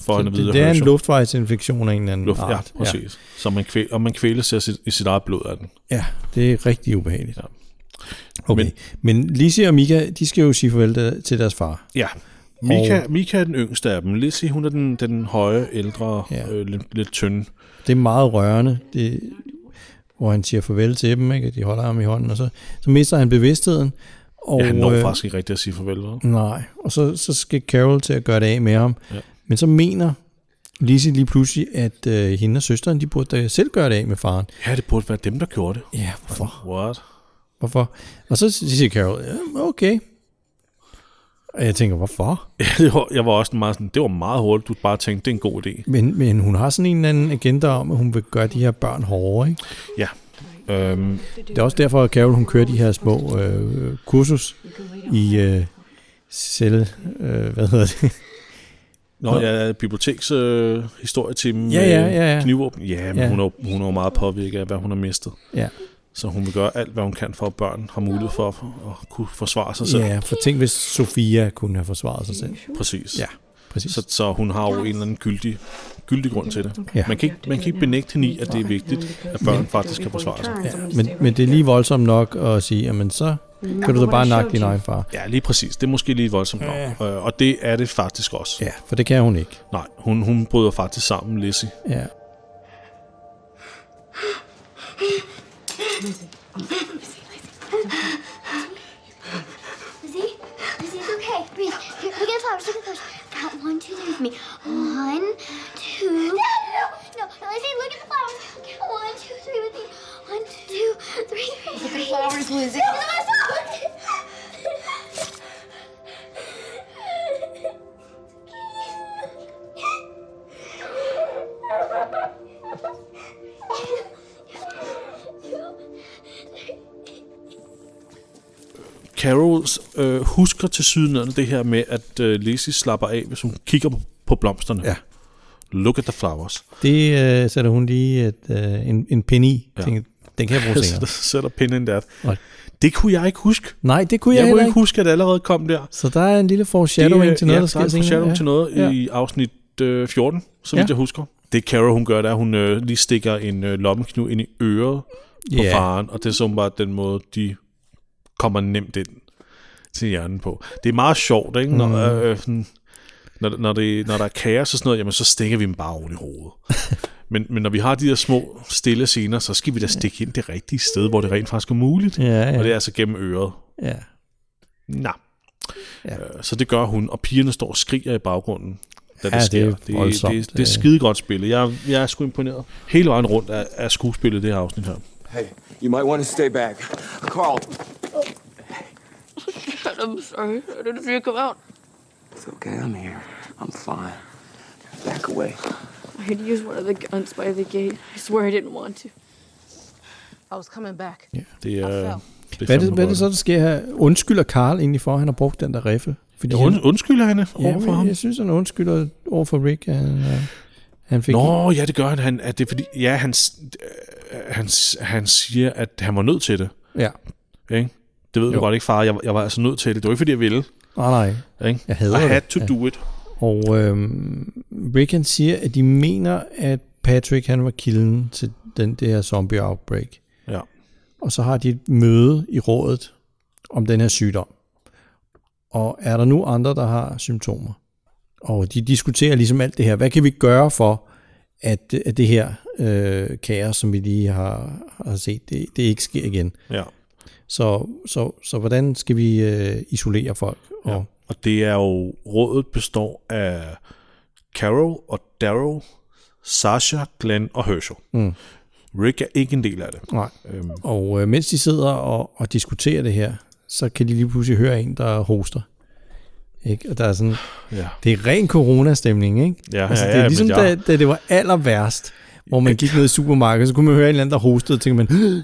for Så at det, det er en luftvejsinfektion af en eller anden Luft, ja, art. præcis. Ja. Så man kvæl, og man kvæler sig sit, i sit eget blod af den. Ja, det er rigtig ubehageligt. Ja. Okay, men, men Lizzie og Mika, de skal jo sige farvel til deres far. Ja. Mika, Mika er den yngste af dem. Lizzie, hun er den, den høje, ældre, Ja. øh, lidt, lidt tynde. Det er meget rørende, det, hvor han siger farvel til dem, ikke? de holder ham i hånden, og så, så mister han bevidstheden. Og, Ja, han når øh, faktisk ikke rigtigt at sige farvel. Vel? Nej, og så, så skal Carol til at gøre det af med ham. Ja. Men så mener Lizzie lige pludselig, at øh, hende og søsteren, de burde da selv gøre det af med faren. Ja, det burde være dem, der gjorde det. Ja, hvorfor? What? Hvorfor? Og så siger Carol, ja, okay. Og jeg tænker, hvorfor? Jeg var også meget sådan, det var meget hurtigt, du bare tænkte, det er en god idé. Men, men hun har sådan en eller anden agenda om, at hun vil gøre de her børn hårdere, ikke? Ja. Øhm, Det er også derfor, at Carol hun kører de her små øh, kursus i øh, selv... Øh, hvad hedder det? Nå, ja, biblioteks øh, Ja, ja, ja, ja. knivåben. Ja, men Ja. ja. Hun, er, hun er jo meget påvirket af, hvad hun har mistet. Ja. Så hun vil gøre alt, hvad hun kan for, at børn har mulighed for at, kunne forsvare sig selv. Ja, for tænk, hvis Sofia kunne have forsvaret sig selv. Præcis. Ja, præcis. Så, så hun har jo en eller anden gyldig, gyldig grund til det. Ja. Man, kan ikke, man kan ikke benægte hende i, at det er vigtigt, at børn faktisk kan forsvare sig. Ja, men, men det er lige voldsomt nok at sige, jamen så kan du da bare nakke din egen far. Ja, lige præcis. Det er måske lige voldsomt nok. Ja. Øh, Og det er det faktisk også. Ja, for det kan hun ikke. Nej, hun, hun bryder faktisk sammen, Lizzie. Ja. Lizzie? Lizzie, it's okay. Breathe. Here, look at the flowers. Look at the flowers. Count one, two, three with me. One, two. Husker til syden det her med, at øh, Lizzie slapper af, hvis hun kigger på, på blomsterne. Ja. Look at the flowers. Det øh, sætter hun lige et, øh, en, en pin i. Ja. Ja. Tænker, den kan jeg bruge senere. Sætter pin in that. Og- Det kunne jeg ikke huske. Nej, det kunne jeg, Jeg kunne ikke. huske, at det allerede kom der. Så der er en lille foreshadowing Det, til noget, ja, der der er sker en senere. foreshadowing Ja. til noget Ja. i afsnit øh, 14, så Ja. vidt jeg husker. Det Carol, hun gør, det er, at hun øh, lige stikker en øh, lommekniv ind i øret på Ja. faren, og det er så bare den måde, de kommer nemt ind til hjernen på. Det er meget sjovt, ikke? Når, Mm. øh, sådan, når, når, det, når der er kaos og sådan noget, jamen så stikker vi dem bare oven i hovedet. men, men når vi har de der små stille scener, så skal vi da stikke ind det rigtige sted, hvor det rent faktisk er muligt. Ja, ja. Og det er altså gennem øret. Ja. Nå. Ja. Øh, Så det gør hun, og pigerne står og skriger i baggrunden, da det Ja, det sker. er det, det, voldsomt. det, det er skide godt spillet. Jeg, jeg er sgu imponeret. Hele vejen rundt af, af skuespillet i det her afsnit her. Hey, you might want to stay back. Carl. I'm sorry. I didn't see you come out. It's okay, I'm here. I'm fine. Back away. I had used one of the guns by the gate. I swear I didn't want to. I was coming back. Det er, det Hvad er, det, hvad er det så, der sker her? Undskylder Carl egentlig for, at han har brugt den der riffel? Fordi Ja, und, undskylder han ja, over for ham? Jeg synes, han undskylder over for Rick. Han, øh, han fik Nå, ja, det gør han. han at det er fordi, ja, han, øh, han, han siger, at han var nødt til det. Ja. Ikke? Det ved du Jo. godt ikke, far. Jeg, jeg var altså nødt til det. Det var ikke, fordi jeg ville. Nej, nej. Ikke? Jeg hader I had det. to Ja. do it. Og øhm, Rick han siger, at de mener, at Patrick han var kilden til den, det her zombie outbreak. Ja. Og så har de et møde i rådet om den her sygdom. Og er der nu andre, der har symptomer? Og de diskuterer ligesom alt det her. Hvad kan vi gøre for, at, at det her øh, kaos, som vi lige har, har set, det, det ikke sker igen? Ja. Så, så, så hvordan skal vi øh, isolere folk? Og, Ja. Og det er jo, rådet består af Carol og Daryl, Sasha, Glenn og Herschel. Mm. Rick er ikke en del af det. Nej. Øhm, Og øh, mens de sidder og, og diskuterer det her, så kan de lige pludselig høre en, der hoster. Ikke? Og der er sådan, ja. det er ren coronastemning, ikke? Ja, altså, ja, det er ja, ligesom, men da, da det var aller værst, hvor man gik ned i supermarkedet, så kunne man høre en eller anden, der hostede, og tænkte man,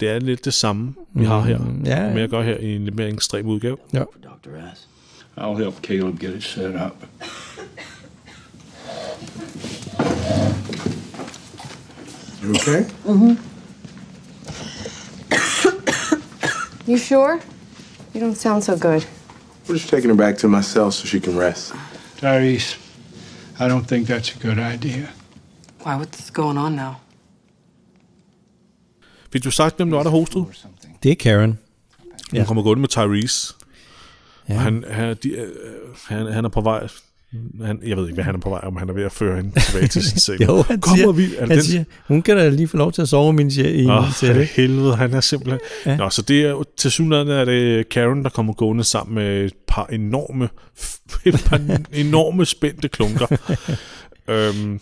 Det er lidt det samme, vi har her. Mm, ja, ja. Men jeg gør her i en lidt mere ekstrem udgave. ja. Dr. S. I'll help Caleb get it set up. You okay? You sure? You don't sound so good. We're just taking her back to my cell so she can rest. Tyrese, I don't think that's a good idea. Why? What's going on now? Fik du sagt, hvem der var, der hostede? Det er Karen. Hun kommer gående med Tyrese. Ja. Og han, han, de, øh, han, han er på vej... Han, jeg ved ikke, hvad han er på vej, om han er ved at føre hende tilbage til sin seng. Jo, han, Kommer siger, vi? Er det han den- siger, hun kan da lige få lov til at sove min, i min Åh, celle. for helvede, han er simpelthen... Ja. Ja. Nå, så det er til synligheden er det Karen, der kommer gående sammen med et par enorme, et par enorme spændte klunker. Øhm,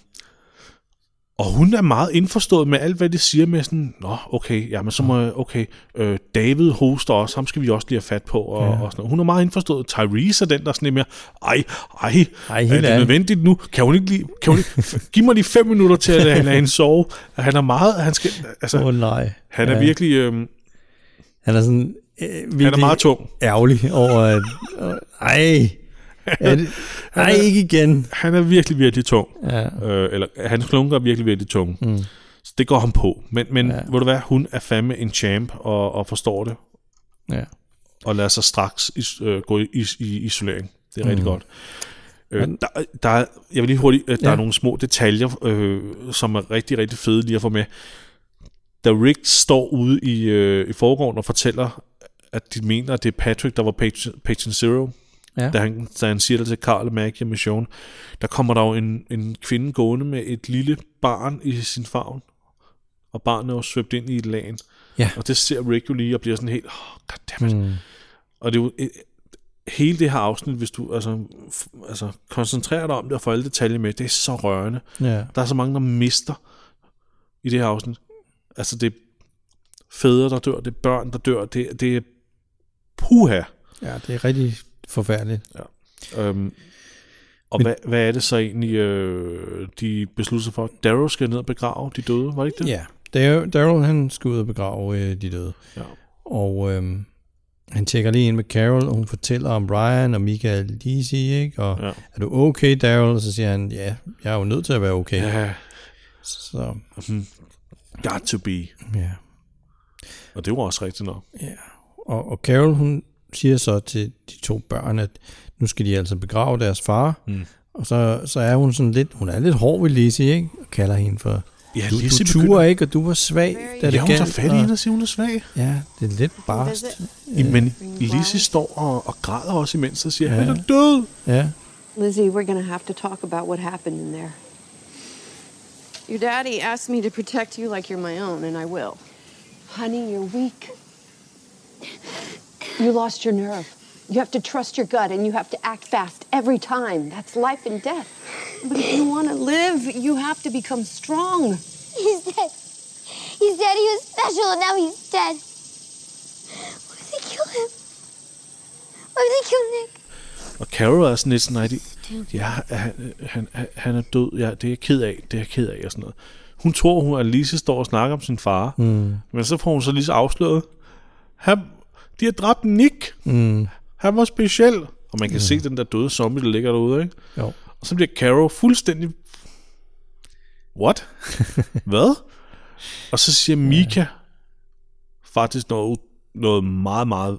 og hun er meget indforstået med alt, hvad de siger med sådan, nå, okay, jamen så må jeg, okay, øh, David hoster også, ham skal vi også lige have fat på, og, Ja. og sådan noget. Hun er meget indforstået. Tyrese er den, der er sådan lidt mere, ej, ej, Ej, er det ærligt. nødvendigt nu? Kan hun ikke lige, kan hun ikke, giv mig lige fem minutter til at lade, hende sove. Han er meget, han skal, altså, oh, nej. han er Ja. virkelig, øh, Han er sådan... Øh, virkelig han er meget tung. ærgerlig over, at... Øh, ej, er det, ej, ikke igen. Han er virkelig, virkelig tung. Ja. Øh, eller hans klunker er virkelig, virkelig tung. Mm. Så det går ham på. Men, men Ja. ja. ved du hvad, hun er fandme en champ og, og forstår det. Ja. Og lader sig straks is, øh, gå i, is, i isolering. Det er mm. rigtig godt. Øh, der, der er, jeg vil lige hurtigt, øh, der Ja. er nogle små detaljer, øh, som er rigtig, rigtig fede lige at få med. Da Rick står ude i, øh, i forgården og fortæller, at de mener, at det er Patrick, der var patient, patient Zero, Ja. da, han, da han siger det til Carl og Maggie og Mission, der kommer der jo en, en kvinde gående med et lille barn i sin favn, og barnet er jo svøbt ind i et lagen. Ja. Og det ser Rick jo lige og bliver sådan helt, oh, goddammit. Mm. Og det er jo øh, hele det her afsnit, hvis du altså, altså koncentrerer dig om det og får alle detaljer med, det er så rørende. Ja. Der er så mange, der mister i det her afsnit. Altså det er fædre, der dør, det er børn, der dør, det, det er puha. ja, det er rigtig forfærdeligt. Øhm, og Men- hvad, hvad er det så egentlig, øh, de beslutter sig for? Darrow skal ned og begrave de døde, var det ikke det? Ja, Dar- Daryl han skal ud og begrave øh, de døde. Ja. Og øhm, han tjekker lige ind med Carol, og hun fortæller om Ryan og Michael Lisi, ikke? Og Ja. er du okay, Daryl? Og så siger han, ja, jeg er jo nødt til at være okay. Ja, Så, mhm. got to be. ja. Og det var også rigtigt nok. Og, og Carol, hun siger så til de to børn, at nu skal de altså begrave deres far. Mm. Og så, så er hun sådan lidt, hun er lidt hård ved Lizzie, ikke? Og kalder hende for, Ja, du, Lizzie du turer begynder- ikke, og du var svag, da det Ja, hun tager galt, fat i og- hende og siger, hun er svag. Ja, det er lidt barst. Ja. Men Lizzie står og, og græder også imens og siger, Ja. han er død. Ja. Lizzie, we're going to have to talk about what happened in there. Your daddy asked me to protect you like you're my own, and I will. Honey, you're weak. You lost your nerve. You have to trust your gut and you have to act fast every time. That's life and death. But if you want to live, you have to become strong. He's dead. He's dead. He was special, and now he's dead. What if they kill him? What if they kill Nick? Og Carol er sådan lidt sådan, nej, de, ja, han, han, han er død, ja, det er jeg ked af, det er jeg ked af, og sådan noget. Hun tror, hun at Lise står og snakker om sin far, Mm. men så får hun så lige så afsløret, han, de har dræbt Nick, Mm. han var speciel, og man kan se den der døde zombie, der ligger derude, ikke? Jo. Og så bliver Carol fuldstændig, what? Hvad? Og så siger Mika faktisk noget, noget meget, meget,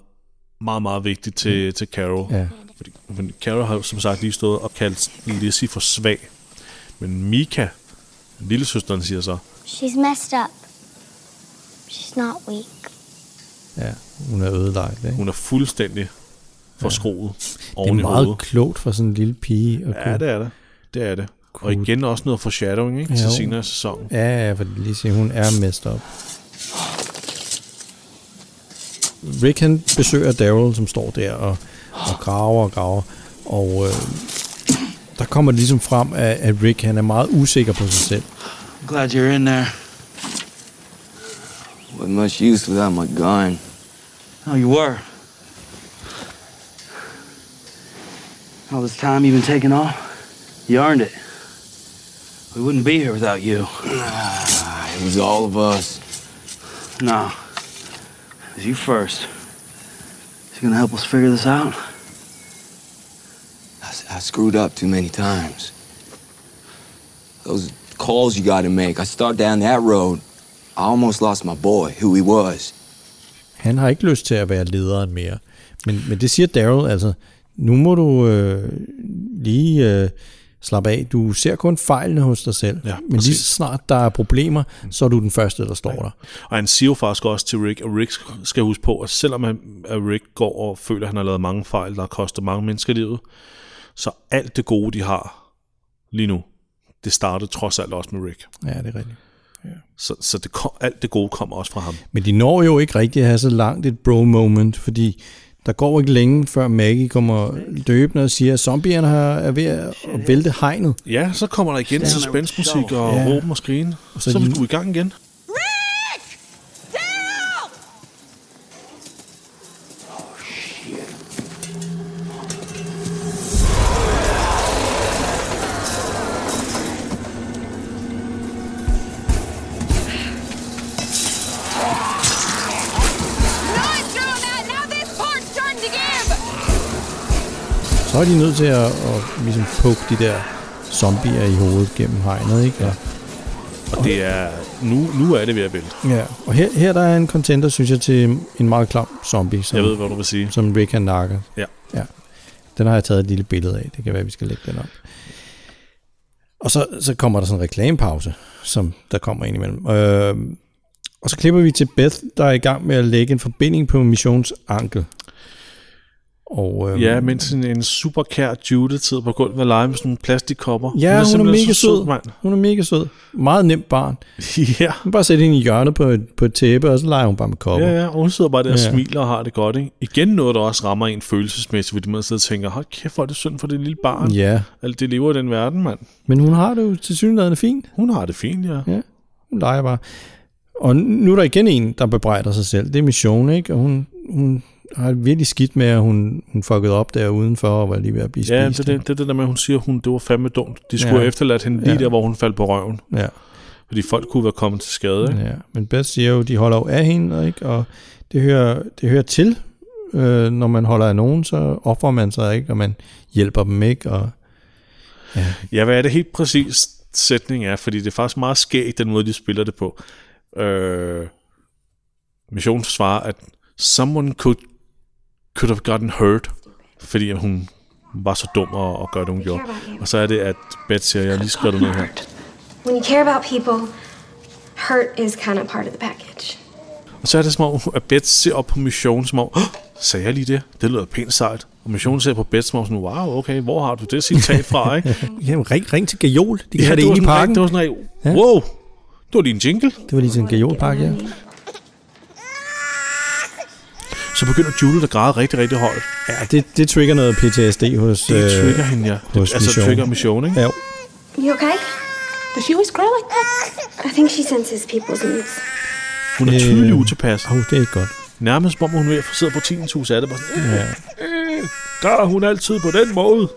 meget, meget vigtigt til, til Carol. Ja. Fordi, fordi Carol har som sagt lige stået og kaldt Lizzie for svag. Men Mika, lillesøsteren, siger så, She's messed up. She's not weak. Ja, hun er ødelagt, ikke? hun er fuldstændig forskroet Det er meget hovedet. klogt for sådan en lille pige. At Ja, det er det. Det er det. Og igen også noget foreshadowing, ikke? Til Jo. senere i sæsonen. Ja, ja, for lige sige, hun er messed up. Rick han besøger Daryl, som står der og, og graver og graver. Og øh, der kommer det ligesom frem, at, at Rick han er meget usikker på sig selv. Glad you're in there. Wasn't much use without my gun. Oh, you were. All this time you've been taking off, you earned it. We wouldn't be here without you. Ah, it was all of us. No. It was you first. Is you gonna help us figure this out? I screwed up too many times. Those calls you got to make. I start down that road. I almost lost my boy, who he was. Han har ikke lyst til at være lederen mere. Men, men det siger Daryl, altså, nu må du øh, lige øh, slappe af. Du ser kun fejlene hos dig selv. Ja, men lige så snart der er problemer, så er du den første, der står der. Og han siger jo faktisk også til Rick, at Rick skal huske på, at selvom han, at Rick går og føler, at han har lavet mange fejl, der har kostet mange mennesker livet, så alt det gode, de har lige nu, det startede trods alt også med Rick. Ja, det er rigtigt. Så, så det kom, alt det gode kommer også fra ham. Men de når jo ikke rigtig at have så langt et bro-moment, fordi der går ikke længe, før Maggie kommer løbende og siger, at zombierne er ved at vælte hegnet. Ja, så kommer der igen suspensmusik og Ja. råben og skrigen. Og Så, så er vi i gang igen. Så er de nødt til at, at ligesom poke de der zombier i hovedet gennem hegnet, ikke? Ja. Og det er... Nu, nu er det ved at vælte. ja. Og her, her der er en contender, synes jeg, til en meget klam zombie, som, Jeg ved, hvad du vil sige. som Rick han nakker. Ja. ja. Den har jeg taget et lille billede af. Det kan være, vi skal lægge den op. Og så, så kommer der sådan en reklamepause, som der kommer ind imellem. Øh, og så klipper vi til Beth, der er i gang med at lægge en forbinding på Missions ankel. Og, øhm, Ja, mens en, en super kær Judith sidder på gulvet og leger med sådan nogle plastikkopper. Ja, hun er, simpelthen mega så sød. mand. Hun er mega sød. Meget nemt barn. ja. Hun bare sætte hende i hjørnet på et, på et tæppe, og så leger hun bare med kopper. Ja, ja, og hun sidder bare der og Ja. smiler og har det godt, ikke? Igen noget, der også rammer en følelsesmæssigt, fordi man sidder og tænker, hold kæft, hvor er det synd for det lille barn. Ja. Alt det lever i den verden, mand. Men hun har det jo til synligheden fint. Hun har det fint, ja. Ja, hun leger bare. Og nu er der igen en, der bebrejder sig selv. Det er Mission, ikke? Og hun, hun har virkelig skidt med, at hun, hun fuckede op der udenfor og var lige ved at blive Ja, spist. det er det, det, det der med, at hun siger, at hun, det var fandme dumt. De skulle Ja. have efterladt hende lige Ja. der, hvor hun faldt på røven. Ja. Fordi folk kunne være kommet til skade, ikke? Ja, men Beth siger jo, de holder jo af hende, ikke? og det hører, det hører til, øh, når man holder af nogen, så offrer man sig ikke, og man hjælper dem ikke. Og, ja. Ja, hvad er det helt præcis sætning er? Fordi det er faktisk meget skægt, den måde, de spiller det på. Øh, missionen svarer, at someone could, could have gotten hurt, fordi hun var så dum at, at gøre det, hun gjorde. Og så er det, at Beth siger, jeg har lige skrevet det ned her. When you care about people, hurt is kind of part of the package. Og så er det som om, at Beth ser op på missionen, som om, "Åh, sagde jeg lige det? Det lyder pænt sejt. Og missionen ser på Beth, som om sådan, wow, okay, hvor har du det citat fra, ikke? Jamen, ring, ring til Gajol. De kan Ja, have det, det i parken. rigtig- det var sådan wow, det var lige en jingle. Det var lige sådan en Gajol-park, ja. Så begynder Julie at græde rigtig, rigtig højt. Ja, det, det trigger noget PTSD hos Det øh, trigger hende, ja. Hos altså, Mission. trigger Mission, ikke? Ja. You okay? Does she always cry like that? I think she senses people's needs. Hun er Øh, tydelig utilpas. Oh, det er ikke godt. Nærmest som om hun er ved at sidde på 10.000 af det. Bare sådan, Ja. øh, gør hun altid på den måde?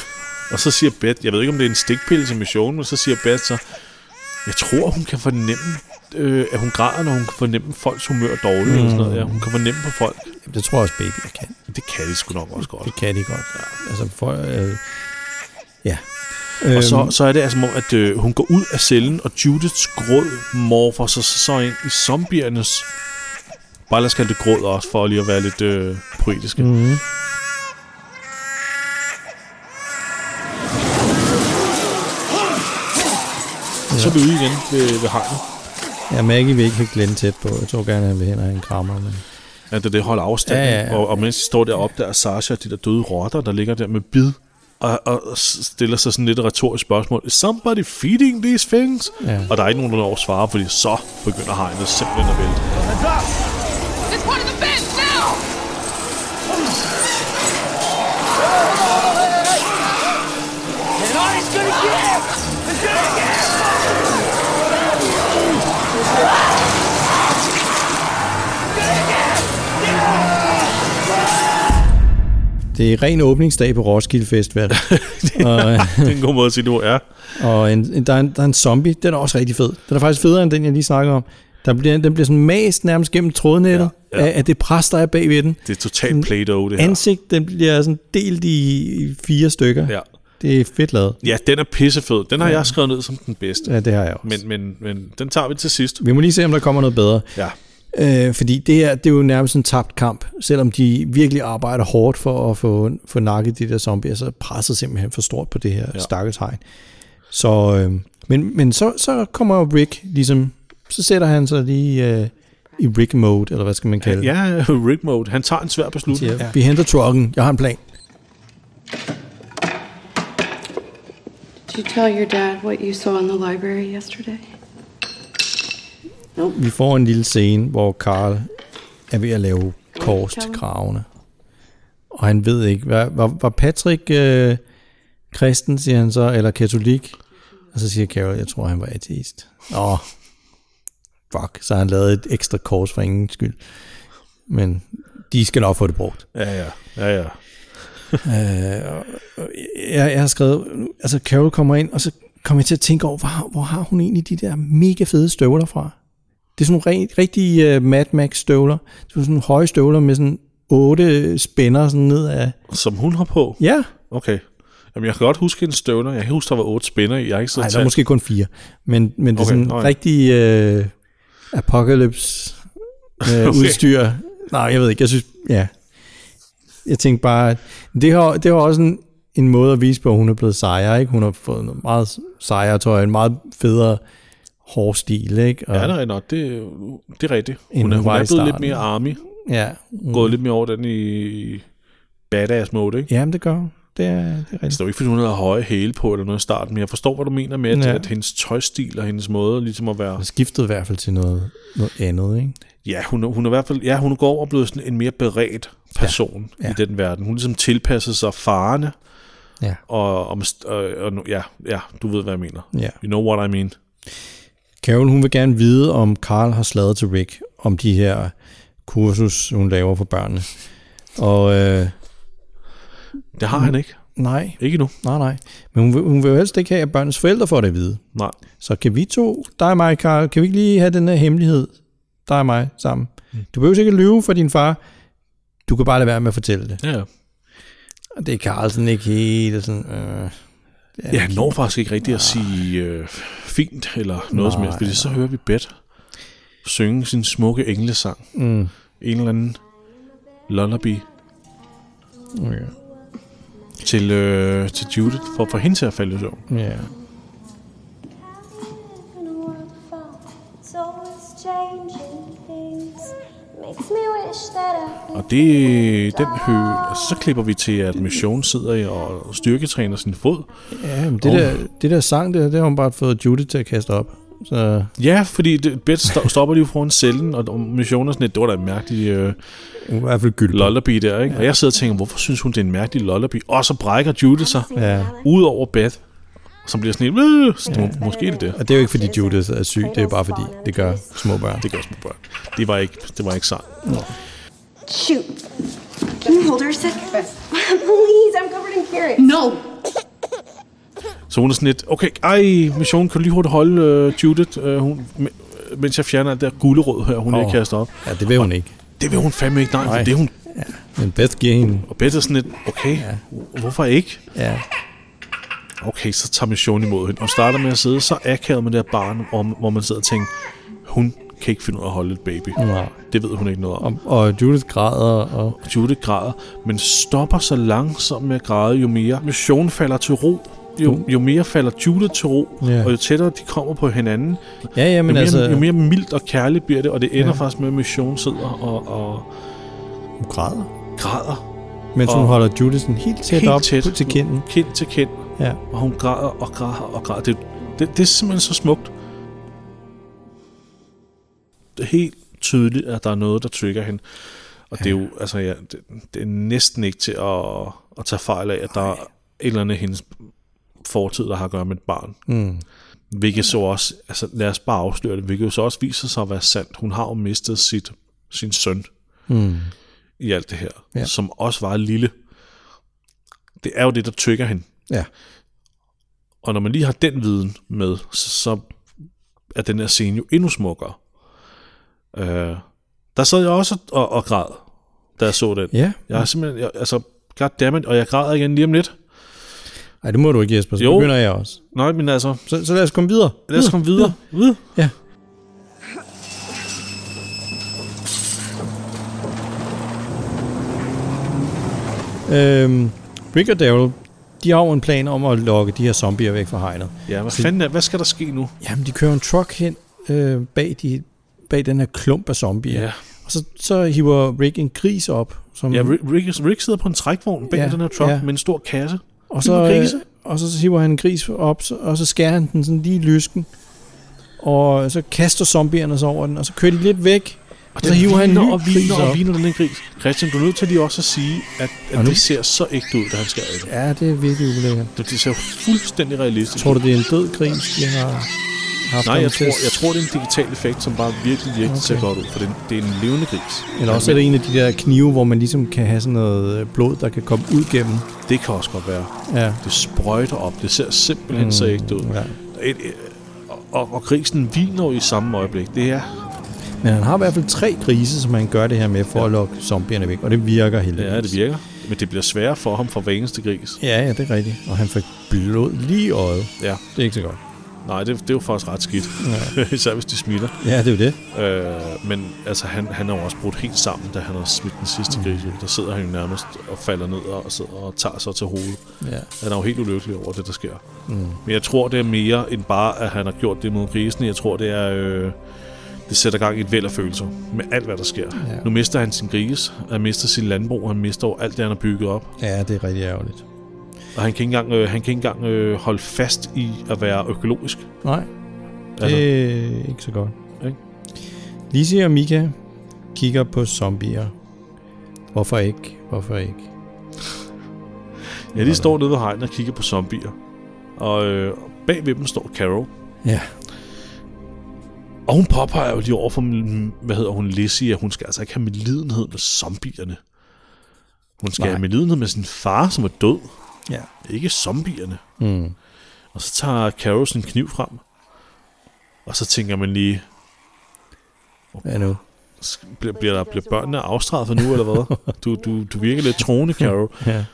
og så siger Beth, jeg ved ikke om det er en stikpille til Mission, men så siger Beth så, jeg tror hun kan fornemme, øh, at hun græder, når hun kan fornemme folks humør dårligt. Mm. Eller sådan noget. Ja, hun kan fornemme på folk. Det tror jeg også, babyer kan. Det kan de sgu nok også godt. Det kan de godt. Ja. Altså, for, øh, ja. Og så, Øhm, så er det altså, at øh, hun går ud af cellen, og Judiths gråd morfer sig så, så ind i zombiernes... Bare lad os kalde det gråd også, for lige at være lidt øh, poetiske. Mm. Så er vi ude igen ved, ved hegnet. Ja, Maggie vil ikke have Glenn tæt på. Jeg tror gerne, han vil hen og have en krammer. Men... Ja, det er det holder afstand. Ja, ja, ja. Og, og mens de står deroppe, der er Sasha de der døde rotter, der ligger der med bid, og, og stiller sig sådan lidt et retorisk spørgsmål. Is somebody feeding these things? Ja. Og der er ikke nogen, der når at svare, fordi så begynder hegnet simpelthen at vælte. Det er ren åbningsdag på Roskilde Festival. og, øh, det er en god måde at sige, du er. Og en, en, der, er en, der er en zombie, den er også rigtig fed. Den er faktisk federe end den, jeg lige snakkede om. Der bliver, den bliver sådan mast nærmest gennem trådnettet ja, Ja. Af, af det pres, der er bagved den. Det er totalt Play-Doh, det her. Ansigt, den bliver sådan delt i, fire stykker. Ja. Det er fedt lavet. Ja, den er pissefed. Den har ja. jeg skrevet ned som den bedste. Ja, det har jeg også. Men, men, men den tager vi til sidst. Vi må lige se, om der kommer noget bedre. Ja. Øh, fordi det her, det er jo nærmest en tabt kamp. Selvom de virkelig arbejder hårdt for at få, få nakket de der zombier, så er presset simpelthen for stort på det her ja. Stakkels hegn. Så, øh, men, men så, så kommer Rick ligesom, så sætter han sig lige øh, i Rick-mode, eller hvad skal man kalde det? Ja, Rick Mode. Han tager en svær beslutning. Ja. Vi henter trucken, jeg har en plan. Did you tell your dad what you saw in the library yesterday? Vi får en lille scene, hvor Carl er ved at lave kors til kravene. Og han ved ikke, var, var, var Patrick øh, kristen, siger han så, eller katolik? Og så siger Carol, jeg tror, han var ateist. Åh, fuck, så har han lavet et ekstra kors for ingen skyld. Men de skal nok få det brugt. Ja, ja. Ja, ja. øh, jeg, jeg har skrevet, altså Carol kommer ind, og så kommer jeg til at tænke over, hvor, hvor har hun egentlig de der mega fede støvler fra? Det er sådan nogle rigt, rigtige uh, Mad Max støvler. Det er sådan nogle høje støvler med sådan otte spænder sådan ned af... Som hun har på? Ja. Okay. Jamen, jeg kan godt huske en støvler. Jeg kan huske, der var otte spænder i. Jeg ikke Nej, der er måske kun fire. Men, men det er okay, sådan okay. rigtig uh, apocalypse uh, okay. udstyr. Nej, jeg ved ikke. Jeg synes, ja. Jeg tænkte bare, det har, det har også en, en måde at vise på, at hun er blevet sejere. Ikke? Hun har fået noget meget sejere tøj, en meget federe hård stil. Ikke? Og ja, det er nok. Det, det er rigtigt. Hun, er, blevet lidt mere army. Ja. Mm. Gået lidt mere over den i badass mode, ikke? Jamen, det gør hun. Det er, det er rigtigt. Altså, det er jo ikke, fordi hun havde høje hæle på eller noget i starten, men jeg forstår, hvad du mener med, at, ja. at hendes tøjstil og hendes måde ligesom at være... Hun skiftet i hvert fald til noget, noget andet, ikke? Ja, hun, hun er i hvert fald, ja, hun går over og blevet sådan en mere beredt person ja. Ja. i den verden. Hun ligesom tilpasser sig farerne. Ja. Og, og, og, og, ja, ja, du ved, hvad jeg mener. Ja. You know what I mean. Carol, hun vil gerne vide, om Carl har slaget til Rick, om de her kursus, hun laver for børnene. Og øh, det har han ikke. Nej. Ikke nu. Nej, nej. Men hun vil, hun vil jo helst ikke have, at børnenes forældre får det at vide. Nej. Så kan vi to, dig og mig, Carl, kan vi ikke lige have den her hemmelighed, dig og mig, sammen? Mm. Du behøver ikke lyve for din far. Du kan bare lade være med at fortælle det. Ja. Og det er Carl sådan ikke helt sådan... Øh, ja, han når faktisk ikke rigtigt at sige øh, fint eller noget som helst, fordi så hører vi Beth synge sin smukke englesang. Mm. En eller anden lullaby. Okay. Til, øh, til Judith, for at få hende til at falde i søvn. Ja. Det, den hø, altså, så klipper vi til, at Mission sidder og styrketræner sin fod. Ja, men det, og, der, det der sang, der, det har hun bare fået Judith til at kaste op. Så... Ja, fordi det, Beth stopper lige foran cellen, og Mission er sådan et, det var da en mærkelig øh, i hvert fald gyld. lullaby der, ikke? Ja. Og jeg sidder og tænker, hvorfor synes hun, det er en mærkelig lullaby? Og så brækker Judith sig ja. ud over Beth, som bliver sådan helt, øh, så ja. måske er det det. Og det er jo ikke, fordi Judith er syg, det er bare fordi, det gør små børn. Det gør små børn. Det var ikke, det var ikke sang. No. Shoot. Can you hold her a sec? Please, I'm covered in carrots. No. Så hun er sådan lidt, okay, ej, mission, kan du lige hurtigt holde uh, Judith, uh, hun, mens jeg fjerner alt der gulderød her, hun oh. ikke kaster op. Ja, det vil hun ikke. Det vil hun fandme ikke, nej, nej. det er hun... Ja. Men Beth giver hende... Og Beth er sådan lidt, okay, ja. hvorfor ikke? Ja. Okay, så tager mission imod hende, og starter med at sidde så akavet med det her barn, hvor man sidder og tænker, hun kan ikke finde ud af at holde et baby. Nej. Det ved hun ikke noget om. Og, og Judith græder. Og... Judith græder, men stopper så langsomt med at græde, jo mere mission falder til ro. Jo, jo mere falder Judith til ro, ja. og jo tættere de kommer på hinanden, ja, ja, men jo, mere, altså... jo mere mildt og kærligt bliver det, og det ender ja. faktisk med, at Mission sidder og, og hun græder. græder. Mens hun holder Judith sådan helt tæt helt op tæt, til kinden. Kind til kind. Ja. Og hun græder og græder og græder. Det, det, det er simpelthen så smukt. Det helt tydeligt, at der er noget, der trigger hende. Og ja. det er jo, altså ja, det, det er næsten ikke til at, at tage fejl af, at der er et eller andet hendes fortid, der har at gøre med et barn. Mm. Hvilket så også, altså lad os bare afsløre det, hvilket jo så også viser sig at være sandt. Hun har jo mistet sit, sin søn mm. i alt det her, ja. som også var lille. Det er jo det, der trigger hende. Ja. Og når man lige har den viden med, så, så er den her scene jo endnu smukkere. Øh, der sad jeg også og, og græd, da jeg så den. Ja. Jeg har simpelthen, jeg, altså, goddammit, og jeg græder igen lige om lidt. Nej, det må du ikke, Jesper. Så Jo. begynder jeg også. Nej, men altså, Så, så lad os komme videre. lad os komme videre. videre. Ja. Øhm, Rick og Daryl, de har jo en plan om at lokke de her zombier væk fra hegnet. Ja, hvad Så- fanden er, hvad skal der ske nu? Jamen, de kører en truck hen øh, bag, de, bag den her klump af zombier. Ja. Og så, så hiver Rick en gris op. Som, Ja, Rick, Rick, sidder på en trækvogn bag Ja, den her truck ja. med en stor kasse. og, så, øh, og så hiver han en gris op, og så skærer han den sådan lige i lysken. Og så kaster zombierne sig over den, og så kører de lidt væk. Og så hiver han en ny og viner og viner den gris. Christian, du er nødt til lige også at sige, at, at det ser så ægte ud, da han skærer det. Ja, det er virkelig ulækkert. Det, ser fuldstændig realistisk Tror ud. du, det er en død gris, de har haft Nej, jeg tror, jeg tror, det er en digital effekt, som bare virkelig, virkelig okay. ser godt ud, for det, det er en levende gris. Eller også er det en af de der knive, hvor man ligesom kan have sådan noget øh, blod, der kan komme ud gennem. Det kan også godt være. Ja. Det sprøjter op. Det ser simpelthen mm, så ægte ud. ja. Et, og, og, og grisen viner jo i samme øjeblik. Det er, Men han har i hvert fald tre grise, som han gør det her med for at lokke zombierne væk. Og det virker heldigvis. ja, det virker. Men det bliver sværere for ham for hver eneste gris. Ja, ja, det er rigtigt. Og han fik blod lige i øjet. Ja. Det er ikke så godt. Nej, det, det er jo faktisk ret skidt. Ja. Især hvis de smitter. Ja, det er jo Øh, men altså, han, han er jo også brudt helt sammen, da han har smidt den sidste gris ud. Der sidder han jo nærmest og falder ned og, sidder og tager sig til hovedet. Ja. Han er jo helt ulykkelig over det, der sker. Mm. Men jeg tror, det er mere end bare, at han har gjort det mod grisen. Jeg tror, det er... Øh, det sætter gang i et væld af følelser med alt, hvad der sker. Ja. Nu mister han sin gris, han mister sin landbrug, han mister alt det, han har bygget op. Ja, det er rigtig ærgerligt. Og han kan ikke engang, øh, han kan ikke engang øh, holde fast i at være økologisk. Nej, det Altså. er ikke så godt. Ikke? Lizzie og Mika kigger på zombier. Hvorfor ikke? Hvorfor ikke? Ja, de står nede ved hegnet og kigger på zombier. Og øh, bag ved dem står Carol. Ja. Og hun påpeger jo lige over for, hvad hedder hun, Lizzie, at hun skal altså ikke have medlidenhed med zombierne. Hun skal Nej. have medlidenhed med sin far, som er død. Ja. Ikke zombierne. Mm. Og så tager Carol sin kniv frem. Og så tænker man lige, Hvad nu? bliver, bliver, der, bliver børnene afstraffet nu, eller hvad? Du, du, du virker lidt troende, Carol. Ja.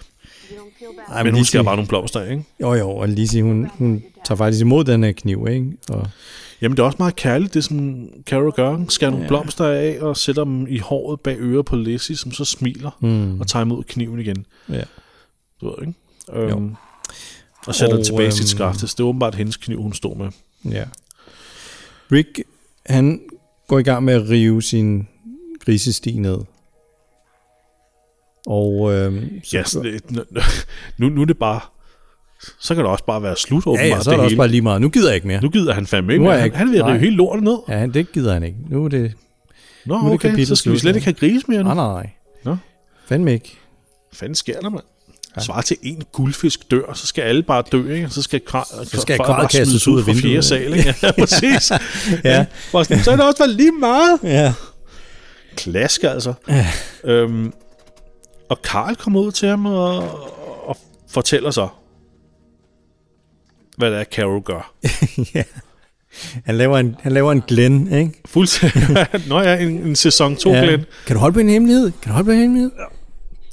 Ej, men hun skal bare nogle blomster, ikke? Jo, jo, og Lizzie, hun, hun tager faktisk imod den her kniv, ikke? Og, Jamen, det er også meget kærligt, det som Carol gør. Hun Skærer nogle Ja. blomster af og sætter dem i håret bag øret på Lizzie, som så smiler Mm. og tager imod kniven igen. Ja. Du ved, ikke? Øhm, og sætter Og, tilbage i sit øhm, skafte. Det er åbenbart hendes kniv, hun står med. ja. Rick, han går i gang med at rive sin grisesti ned. Og øhm, så, Ja, så det, nu, nu er det bare... Så kan det også bare være slut, ja, åbenbart. ja, så er det også hele. bare lige meget. Nu gider jeg ikke mere. Nu gider han fandme ikke Nu er mere. Han, han vil rive hele lortet ned. Ja, det gider han ikke. Nu er det... Nå, nu er det okay, så skal vi slet ja. ikke have gris mere nu. Nej, nej, nej. Nå. Fandme ikke. Fanden sker der, mand? Ja. Svarer til en guldfisk dør, så skal alle bare dø, ikke? Så skal, kra- Så skal bare kastes ud af fra fjerde vinduet. sal, ikke? Ja, præcis. Ja. Sådan, Så er det også været lige meget. Ja. Klask, altså. Ja. Øhm, og Karl kommer ud til ham og, og fortæller så, hvad det er, Carol gør. ja. Han laver en, han laver en Glenn, ikke? Fuldstændig. Nå ja, en, en sæson 2 ja. Glenn. Kan du holde på en hemmelighed? Kan du holde på en hemmelighed? Ja.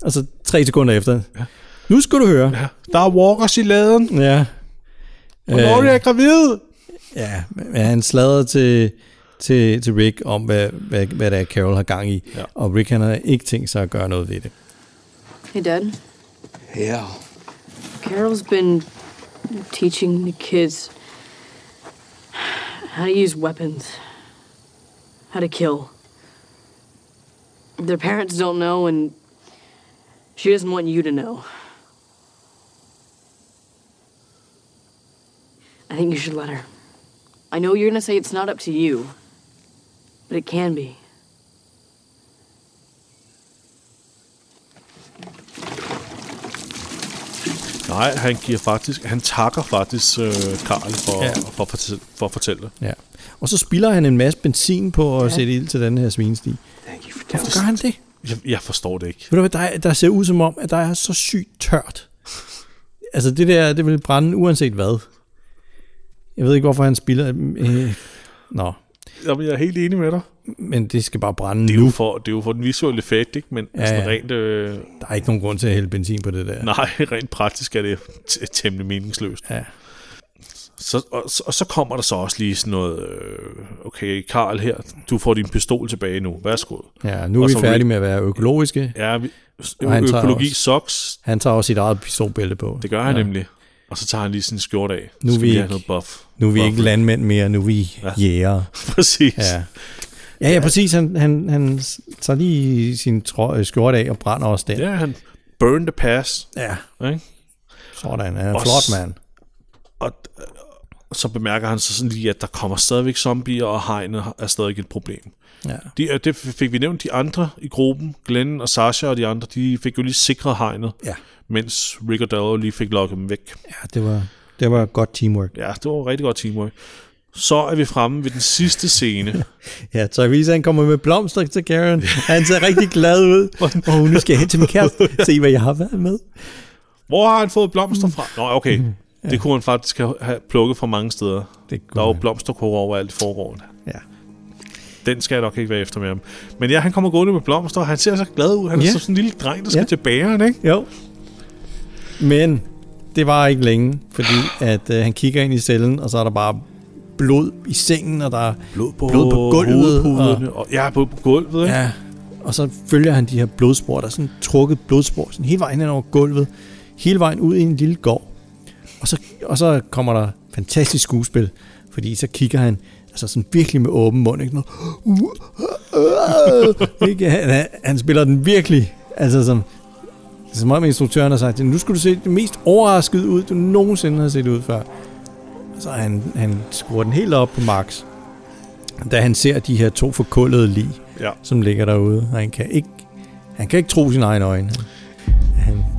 Og så tre sekunder efter. Ja. Nu skal du høre. Ja. Der er walkers i laden. Ja. Hvornår Øh, er jeg gravid? Ja, men han sladrer til, til, til Rick om, hvad, hvad, hvad det er, Carol har gang i. Ja. Og Rick han har ikke tænkt sig at gøre noget ved det. Hey, Dad. Yeah. Carol's been teaching the kids how to use weapons, how to kill. Their parents don't know, and she doesn't want you to know. I think you should let her. I know you're gonna say it's not up to you, but it can be. Nej, han giver faktisk, han takker faktisk øh, Karl for, Ja. ja. for, at fortælle, for at fortælle det. Ja. Og så spilder han en masse benzin på at sætte ild til den her svinesti. Hvorfor gør han det? Jeg, jeg forstår det ikke. Ved du hvad, der, er- der ser ud som om, at der er så sygt tørt. Altså det der, det vil brænde uanset hvad. Jeg ved ikke, hvorfor han spiller... Øh, nå, Jamen, jeg er helt enig med dig. men det skal bare brænde Det er nu. jo for, det er jo for den visuelle effekt, ikke? Men Ja, ja. rent... Øh, Der er ikke nogen grund til at hælde benzin på det der. nej, rent praktisk er det temmelig meningsløst. Ja. Så, og, så- og så kommer der så også lige sådan noget... Øh, okay, Karl her, du får din pistol tilbage nu. Værsgo. Ja, nu er Og vi færdige med at være økologiske. Ja, vi, tager økologi også- socks, Han tager også sit eget pistolbælte på. det gør han ja. nemlig. Og så tager han lige sin skjorte af. Nu er vi ikke- noget buff. Nu er vi buff. ikke landmænd mere, nu er vi Ja. jæger. Præcis. Ja. Ja, ja, præcis. Han, han, han tager lige sin trø- øh, skjorte af og brænder også den. Ja, han burn the pass. Ja. Ikke? Sådan, han er en Og flot mand. Og, så bemærker han så sådan lige, at der kommer stadigvæk zombier, og hegnet er stadig et problem. Ja. De, øh, det fik vi nævnt, de andre i gruppen, Glenn og Sasha og de andre, de fik jo lige sikret hegnet, Ja. Mens Rick og Darrow lige fik lukket dem væk. Ja, det var, det var godt teamwork. Ja, det var rigtig godt teamwork. Så er vi fremme ved den sidste scene. Ja, Tyrese han kommer med blomster til Karen. Han ser rigtig glad ud. Og nu skal jeg hen til min kæreste. Se, hvad jeg har været med. Hvor har han fået blomster fra? Nå, okay. Det kunne han faktisk have- plukket fra mange steder. Det der er jo blomsterkår overalt i forgården. Ja. Den skal jeg nok ikke være efter med ham. Men ja, han kommer gående med blomster, og han ser så glad ud. Han er så sådan en lille dreng, der skal Ja. til bageren, ikke? Jo. Men det var ikke længe, fordi at øh, han kigger ind i cellen, og så er der bare blod i sengen, og der er blod på, blod på gulvet. hovedpuderne, og, ja, på, på gulvet, ikke? Ja, og så følger han de her blodspor, der er sådan trukket blodspor, sådan hele vejen hen over gulvet, hele vejen ud i en lille gård. Og så, og så kommer der fantastisk skuespil, fordi så kigger han altså sådan virkelig med åben mund, ikke? Noget, ikke? Han, han, han spiller den virkelig, altså som, som om instruktøren har sagt, nu skal du se det mest overrasket ud, du nogensinde har set ud før. Så han, han skruer den helt op på max, da han ser de her to forkullede lig, Ja. som ligger derude. Og han kan ikke, han kan ikke tro sine egne øjne.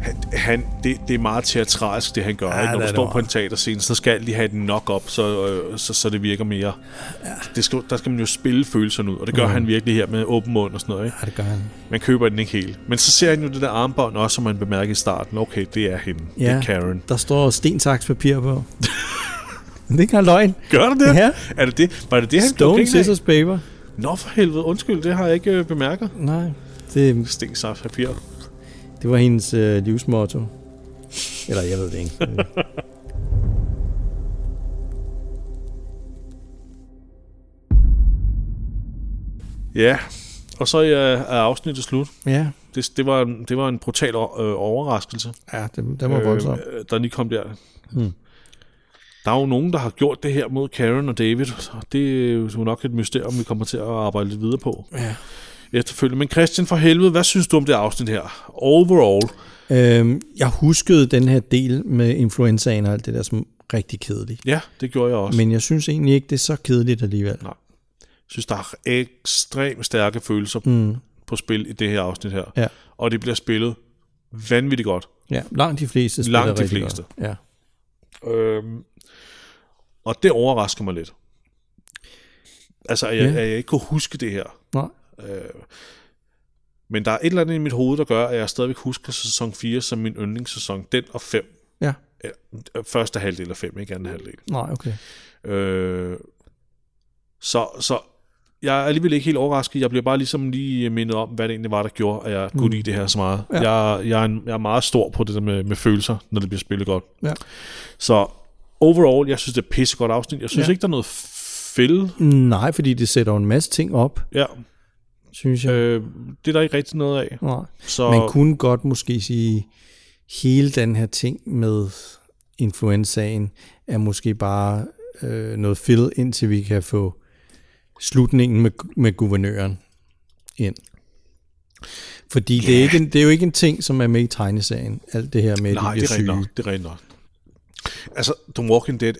Han, Han, det, det er meget teatralsk, det han gør. Ja, ikke? Når det du er står det på en teaterscene, så skal de have den nok op, så, øh, så, så det virker mere. Ja. Det skal, der skal man jo spille følelserne ud, og det gør Mm. han virkelig her med åben mund og sådan noget. Ikke? Ja, det gør han. Man køber den ikke helt. Men så ser han jo det der armbånd også, som man bemærker i starten. Okay, det er hende. Det ja, er Karen. der står sten, saks, papir på. det er ikke løgn. Gør det det? Ja. Er det det? Var det det, han Stone, scissors, paper. Nå for helvede, undskyld, det har jeg ikke øh, bemærket. Nej, det, Sten, saft, papir. Det var hendes øh, livsmotto. Eller jeg ved det ikke. Ja, og så er, er afsnittet slut. Ja. Det, det, var, en- det var en brutal øh, overraskelse. Ja, det, det var voldsomt. Øh, der lige kom der. Hmm. Der er jo nogen, der har gjort det her mod Karen og David, det er jo nok et mysterium, vi kommer til at arbejde lidt videre på. Ja. Efterfølgende. Men Christian, for helvede, hvad synes du om det afsnit her? Overall. Øhm, jeg huskede den her del med influenzaen og alt det der som rigtig kedeligt. Ja, det gjorde jeg også. Men jeg synes egentlig ikke, det er så kedeligt alligevel. Nej. Jeg synes, der er ekstremt stærke følelser Mm. på spil i det her afsnit her. Ja. Og det bliver spillet vanvittigt godt. Ja, langt de fleste spiller Langt de fleste. Godt. Ja. Øhm, og det overrasker mig lidt. Altså, at jeg, ja. at jeg ikke kunne huske det her. Nej. Øh, men der er et eller andet i mit hoved, der gør, at jeg stadigvæk husker sæson 4 som min yndlingssæson. Den og 5. Ja. Første halvdel af 5, ikke anden halvdel. Nej, okay. Øh, så, så jeg er alligevel ikke helt overrasket. Jeg bliver bare ligesom lige mindet om, hvad det egentlig var, der gjorde, at jeg kunne Mm. lide det her så meget. Ja. Jeg, jeg, er en, jeg er meget stor på det der med, med følelser, når det bliver spillet godt. Ja. Så overall, jeg synes, det er pissegodt afsnit. Jeg synes Ja. ikke, der er noget fælde. Nej, fordi det sætter en masse ting op, Ja, synes jeg. øh, det er der ikke rigtig noget af. Nej. Så Man kunne godt måske sige, hele den her ting med influenzaen er måske bare øh, noget fill, indtil vi kan få slutningen med, med guvernøren ind. Fordi det, er ikke en, det er jo ikke en ting, som er med i tegneserien, alt det her med, at Nej, de er syge. nok. Det er rigtigt nok. Altså, The Walking Dead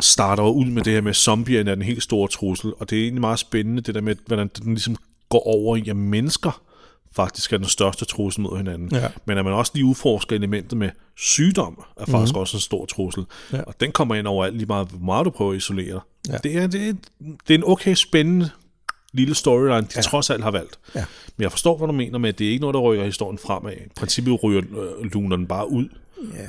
starter ud med det her med, at zombierne er den helt store trussel, og det er egentlig meget spændende, det der med, hvordan den ligesom går over i, at mennesker faktisk er den største trussel mod hinanden. Ja. Men at man også lige udforsker elementet med sygdom, er faktisk Mhm. også en stor trussel. Ja. Og den kommer ind overalt lige meget, hvor meget du prøver at isolere. Ja. Det, er, det, er, det er en okay spændende lille storyline, de ja. trods alt har valgt. Ja. Men jeg forstår, hvad du mener med, at det er ikke noget, der rykker historien fremad. I princippet ryger øh, luner den bare ud. Ja.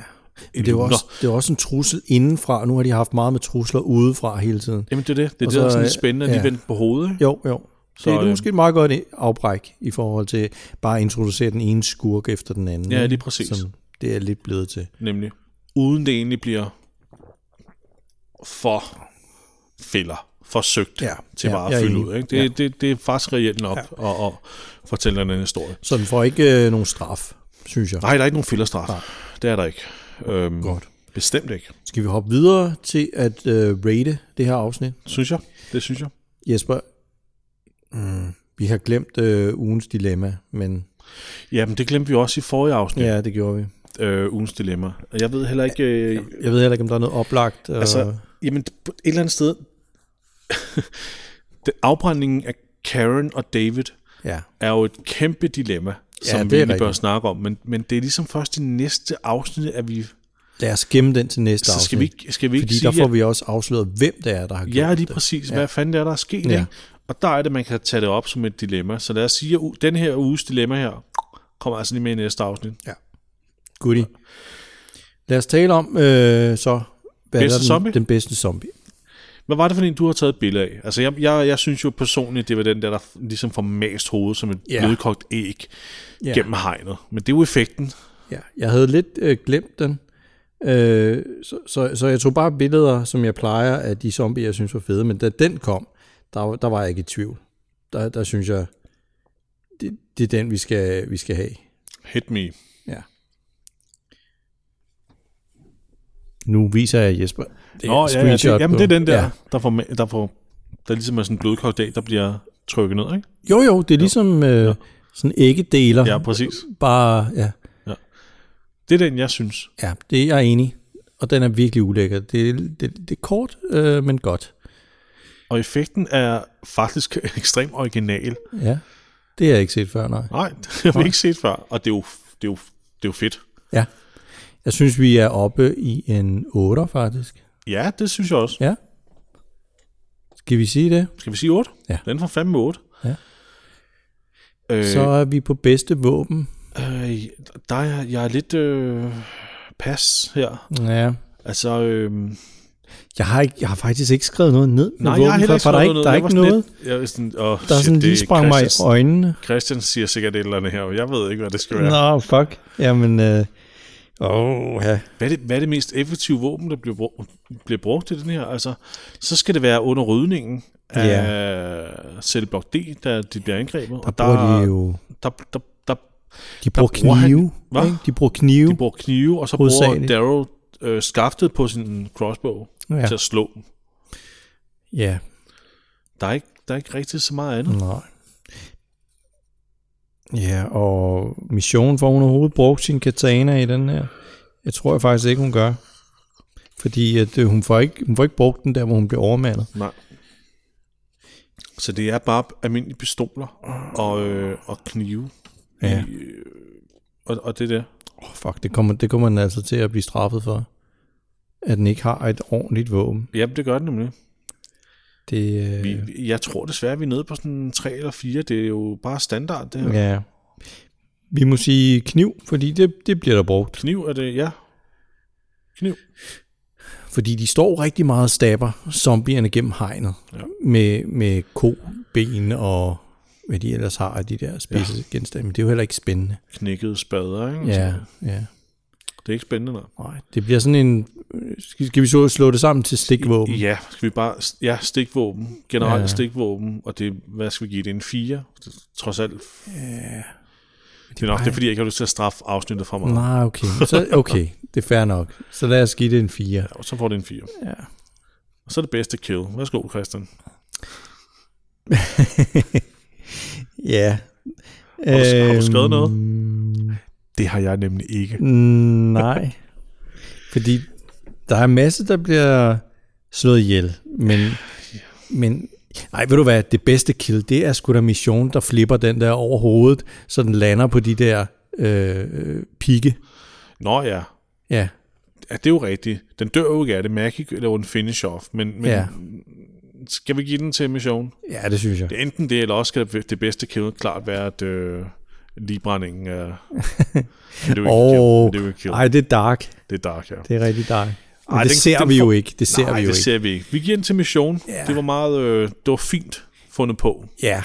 Det er, også, det er også en trussel indenfra, og nu har de haft meget med trusler udefra hele tiden. Jamen det er det. Det er Og det, der er så, sådan øh, lidt spændende, at de ja. vendte på hovedet. Jo, jo. Så, det er øh, måske et meget godt afbræk i forhold til bare at introducere den ene skurk efter den anden. Ja, lige præcis. Som det er lidt blevet til. Nemlig. Uden det egentlig bliver for fælder, forsøgt Ja, til ja, bare at fylde ud. Ikke? Det, Ja. det, det er faktisk reelt nok ja. at, at fortælle en anden historie. Så den får ikke øh, nogen straf, synes jeg. Nej, der er ikke nogen fælderstraf. Nej. Det er der ikke. Øhm, Godt. Bestemt ikke. Skal vi hoppe videre til at øh, rate det her afsnit? Synes jeg. Det synes jeg. Jesper, mm, vi har glemt øh, ugens dilemma, men Jamen, det glemte vi også i forrige afsnit. ja, det gjorde vi. øh, ugens dilemma. Jeg ved heller ikke... Øh, Jeg ved heller ikke, om der er noget oplagt. øh, Altså, jamen, et eller andet sted... afbrændingen af Karen og David Ja. er jo et kæmpe dilemma, Ja, som det vi egentlig bør snakke om. Men, men det er ligesom først i næste afsnit, at vi... Lad os gemme den til næste Så afsnit. skal vi ikke- skal vi ikke Fordi sige, der får at- vi også afsløret, hvem det er, der har gjort Ja, lige det. præcis. Ja. Hvad fanden er der er sket, Ja. ja. ikke? Og der er det, man kan tage det op som et dilemma. Så lad os sige, at den her uges dilemma her kommer altså lige med i næste afsnit. Ja. Goodie. Lad os tale om øh, så, hvad Bedste er den, zombie? den bedste zombie. Hvad var det for en, du har taget et billede af? Altså, jeg, jeg, jeg synes jo personligt, det var den der, der ligesom får mast hovedet som et yeah. blødkogt æg yeah. gennem hegnet. Men det er jo effekten. Ja, jeg havde lidt øh, glemt den. Øh, så, så, så jeg tog bare billeder, som jeg plejer, af de zombier, jeg synes var fede. Men da den kom, der, var- der var jeg ikke i tvivl. Der, der synes jeg, det, det er den, vi skal, vi skal have. Hit me. Ja. Nu viser jeg Jesper. Det Nå, ja, ja, det, jamen det er den der, Ja. der, får, der, får, der ligesom er sådan en blødkogt æg, der bliver trykket ned, ikke? Jo, jo, det er ligesom øh, sådan æggedeler. Ja, præcis. Bare, ja. Ja. Det er den, jeg synes. Ja, det er jeg enig. Og den er virkelig ulækker. Det, det, det er kort, øh, men godt. Og effekten er faktisk ekstremt original. Ja, det har jeg ikke set før, nej. Nej, det har vi ikke set før. Og det er jo, det er jo, det er jo fedt. Ja. Jeg synes, vi er oppe i en 8, faktisk. Ja, det synes jeg også. Ja. Skal vi sige det? Skal vi sige 8? Ja. Den får fandme 8. Ja. Øh, Så er vi på bedste våben. Øh, der er jeg er lidt øh, pas her. Ja. Altså, øh, Jeg har, ikke, jeg har faktisk ikke skrevet noget ned nej, våben, jeg har heller ikke for der er skrevet ikke, der er ikke noget. Lidt, jeg er sådan, oh, Der er sådan lige sprang mig i øjnene. Christian siger sikkert et eller andet her, og jeg ved ikke, hvad det skal være. Nå, fuck. Jamen, øh, åh, ja. Hvad er, det, hvad er det mest effektive våben, der bliver brugt, bliver brugt i den her? Altså, så skal det være under rydningen af Ja. Cellblock D, da de bliver angrebet. Der og bruger de jo- Der, der, der, De bruger bruger han- knive. Hvad? ikke? De bruger knive. De bruger knive, og så bruger. Daryl øh, skaftet på sin crossbow Ja. til at slå. Ja. Der er, ikke, der er ikke rigtig så meget andet. Nej. Ja, og missionen får hun overhovedet brugt sin katana i den her. Jeg tror jeg faktisk ikke, hun gør. Fordi at, øh, hun, får ikke, hun får ikke brugt den der, hvor hun bliver overmandet. Nej. Så det er bare almindelige pistoler og, øh, og knive. Ja. I, øh, og, og det der. Oh, fuck, det kommer, det kommer den altså til at blive straffet for. At den ikke har et ordentligt våben. Jamen, det gør det nemlig. Det, øh, Vi, jeg tror desværre, vi er nede på sådan 3 eller 4. Det er jo bare standard, det her. ja. Vi må sige kniv, fordi det, det bliver der brugt. Kniv er det, ja. Kniv. Fordi de står rigtig meget og stabber zombierne gennem hegnet. Ja. Med, med ko, ben og hvad de ellers har af de der spidse ja. genstande. Men det er jo heller ikke spændende. Knækkede spader, ikke? Ja, Så ja. Det er ikke spændende, nej. Nej, det bliver sådan en... Skal, skal vi så slå det sammen til stikvåben? Ja, skal vi bare... Ja, stikvåben. Generelt Ja. stikvåben. Og det, hvad skal vi give det? En 4? Det, trods alt. Ja. Det er nok, det er fordi, jeg ikke har lyst til at straffe afsnittet fra mig. Nej, okay. Så, okay, det er fair nok. Så lad os give det en 4. Ja, og så får det en 4. Ja. Og så er det bedste kill. Værsgo, Christian. ja. Har du, har du skrevet Øhm, noget? Det har jeg nemlig ikke. Nej. Fordi der er en masse, der bliver slået ihjel. Men, men nej, ved du hvad, det bedste kill, det er sgu da mission, der flipper den der over hovedet, så den lander på de der øh, pigge. Nå ja. Ja. Ja, det er jo rigtigt. Den dør jo ikke af det. Maggie laver en finish off. Men, men Ja. skal vi give den til mission? Ja, det synes jeg. Det er enten det, eller også skal det, det bedste kill klart være, at øh, ligebrændingen er... Det jo ikke kill. ej, det er dark. Det er dark, ja. Det er rigtig dark. Men Ej, det den- ser den vi jo ikke. Det ser Nej, vi jo det ikke. ser vi ikke. Vi giver den til mission. Ja. Det var meget... Øh, det var fint fundet på. Ja.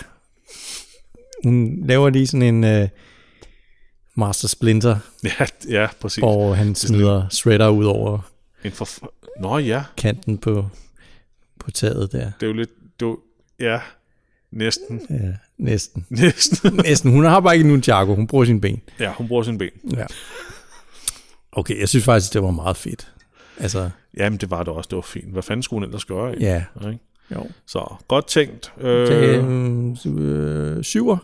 Hun laver lige sådan en uh, Master Splinter, Ja, ja præcis. hvor han er smider Shredder ud over En for... Nå ja, kanten på, på taget der. det er jo lidt... Det ja, næsten. Ja, næsten. Næsten. næsten. Hun har bare ikke Nunchaku, hun bruger sin ben. Ja, hun bruger sin ben. Ja. Okay, jeg synes faktisk, det var meget fedt. Altså, Jamen, det var det også. Det var fint. Hvad fanden skulle hun ellers gøre? ikke? Ja. Ikke? Jo. Så, godt tænkt. Øh, det, øh, syver.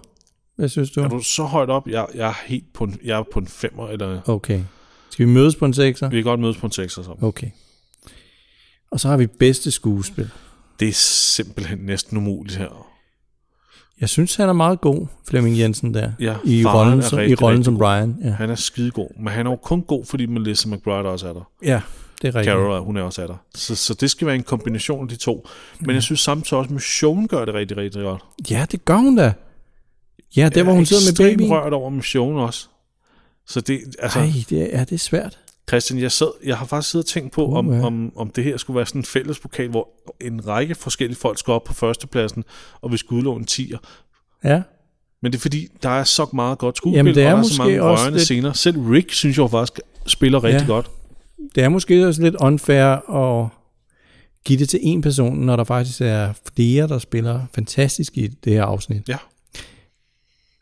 Hvad synes du? er du så højt op? Jeg, jeg er helt på en, jeg er på en femmer, eller... Okay. Skal vi mødes på en sekser? Vi kan godt mødes på en sekser så. Okay. Og så har vi bedste skuespil. Det er simpelthen næsten umuligt her. Jeg synes, han er meget god, Flemming Jensen der. Ja, I rollen, er som, i rigtig, rollen rigtig som. Brian. Ja. Han er skidegod, men han er jo kun god, fordi Melissa McBride også er der. ja, det er rigtigt. Carol, hun er også er der. Så, så det skal være en kombination af de to. Men jeg synes samtidig også, at Mission gør det rigtig, rigtig godt. Ja, det gør hun da. Ja, der hvor hun sidder med babyen. rørt over Mission også. Så det, altså, Ej, det er, det er svært. Christian, jeg, sad, jeg har faktisk siddet og tænkt på, om, om, om det her skulle være sådan en fælles pokal, hvor en række forskellige folk skal op på førstepladsen, og vi skulle udlåne 10'er. Ja. Men det er fordi, der er så meget godt skuespil, Jamen, det er og der er så mange også rørende lidt- scener. Selv Rick, synes jeg faktisk, spiller rigtig Ja. godt. Det er måske også lidt unfair at give det til en person, når der faktisk er flere, der spiller fantastisk i det her afsnit. Ja.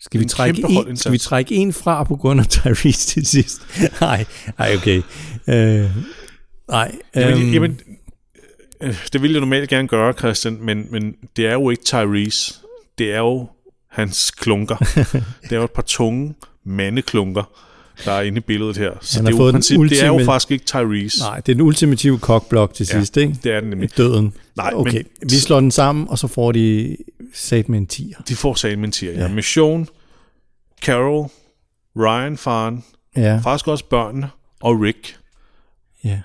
Skal vi, En trække en, skal vi trække en fra på grund af Tyrese til sidst? nej, nej, okay. Øh, nej. Jamen, øhm, jamen, øh, det ville jeg normalt gerne gøre, Christian, men, men det er jo ikke Tyrese. Det er jo hans klunker. det er jo et par tunge mandeklunker, der er inde i billedet her. Så det er, jo princip, det er jo faktisk ikke Tyrese. Nej, det er den ultimative kokblok til Ja, sidst, ikke? det er den nemlig. Døden. Nej, okay, men- vi slår den sammen, og så får de sat med en 10'er. De får sagen med en tier, ja. ja. Mission, Carol, Ryan, faren, Ja. faktisk også børnene, og Rick. Ja.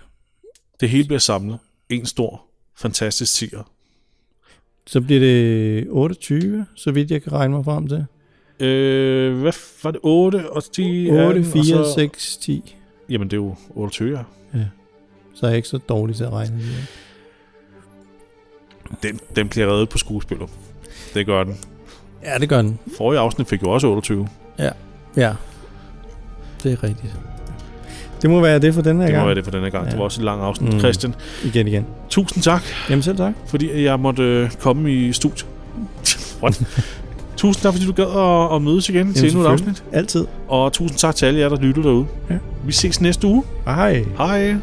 Det hele bliver samlet. En stor, fantastisk tier. Så bliver det 28, så vidt jeg kan regne mig frem til. Øh, hvad var det? 8 og 10? 8, 18, 4, og så, 6, 10. Jamen, det er jo 28, ja. Ja. Så er jeg ikke så dårlig til at regne. det. Den, den bliver reddet på skuespillet. Det gør den. Ja, det gør den. Forrige afsnit fik jo også 28. Ja, ja. Det er rigtigt. Det må være det for den her Det gang. må være det for denne gang. Ja. Det var også et langt afsnit. Mm. Christian, Igen, igen. tusind tak. Jamen selv tak. Fordi jeg måtte øh, komme i studiet. Tusind tak, fordi du gad at, at mødes igen til endnu et afsnit. Altid. Og tusind tak til alle jer, der lytter derude. Ja. Vi ses næste uge. Hej. Hej.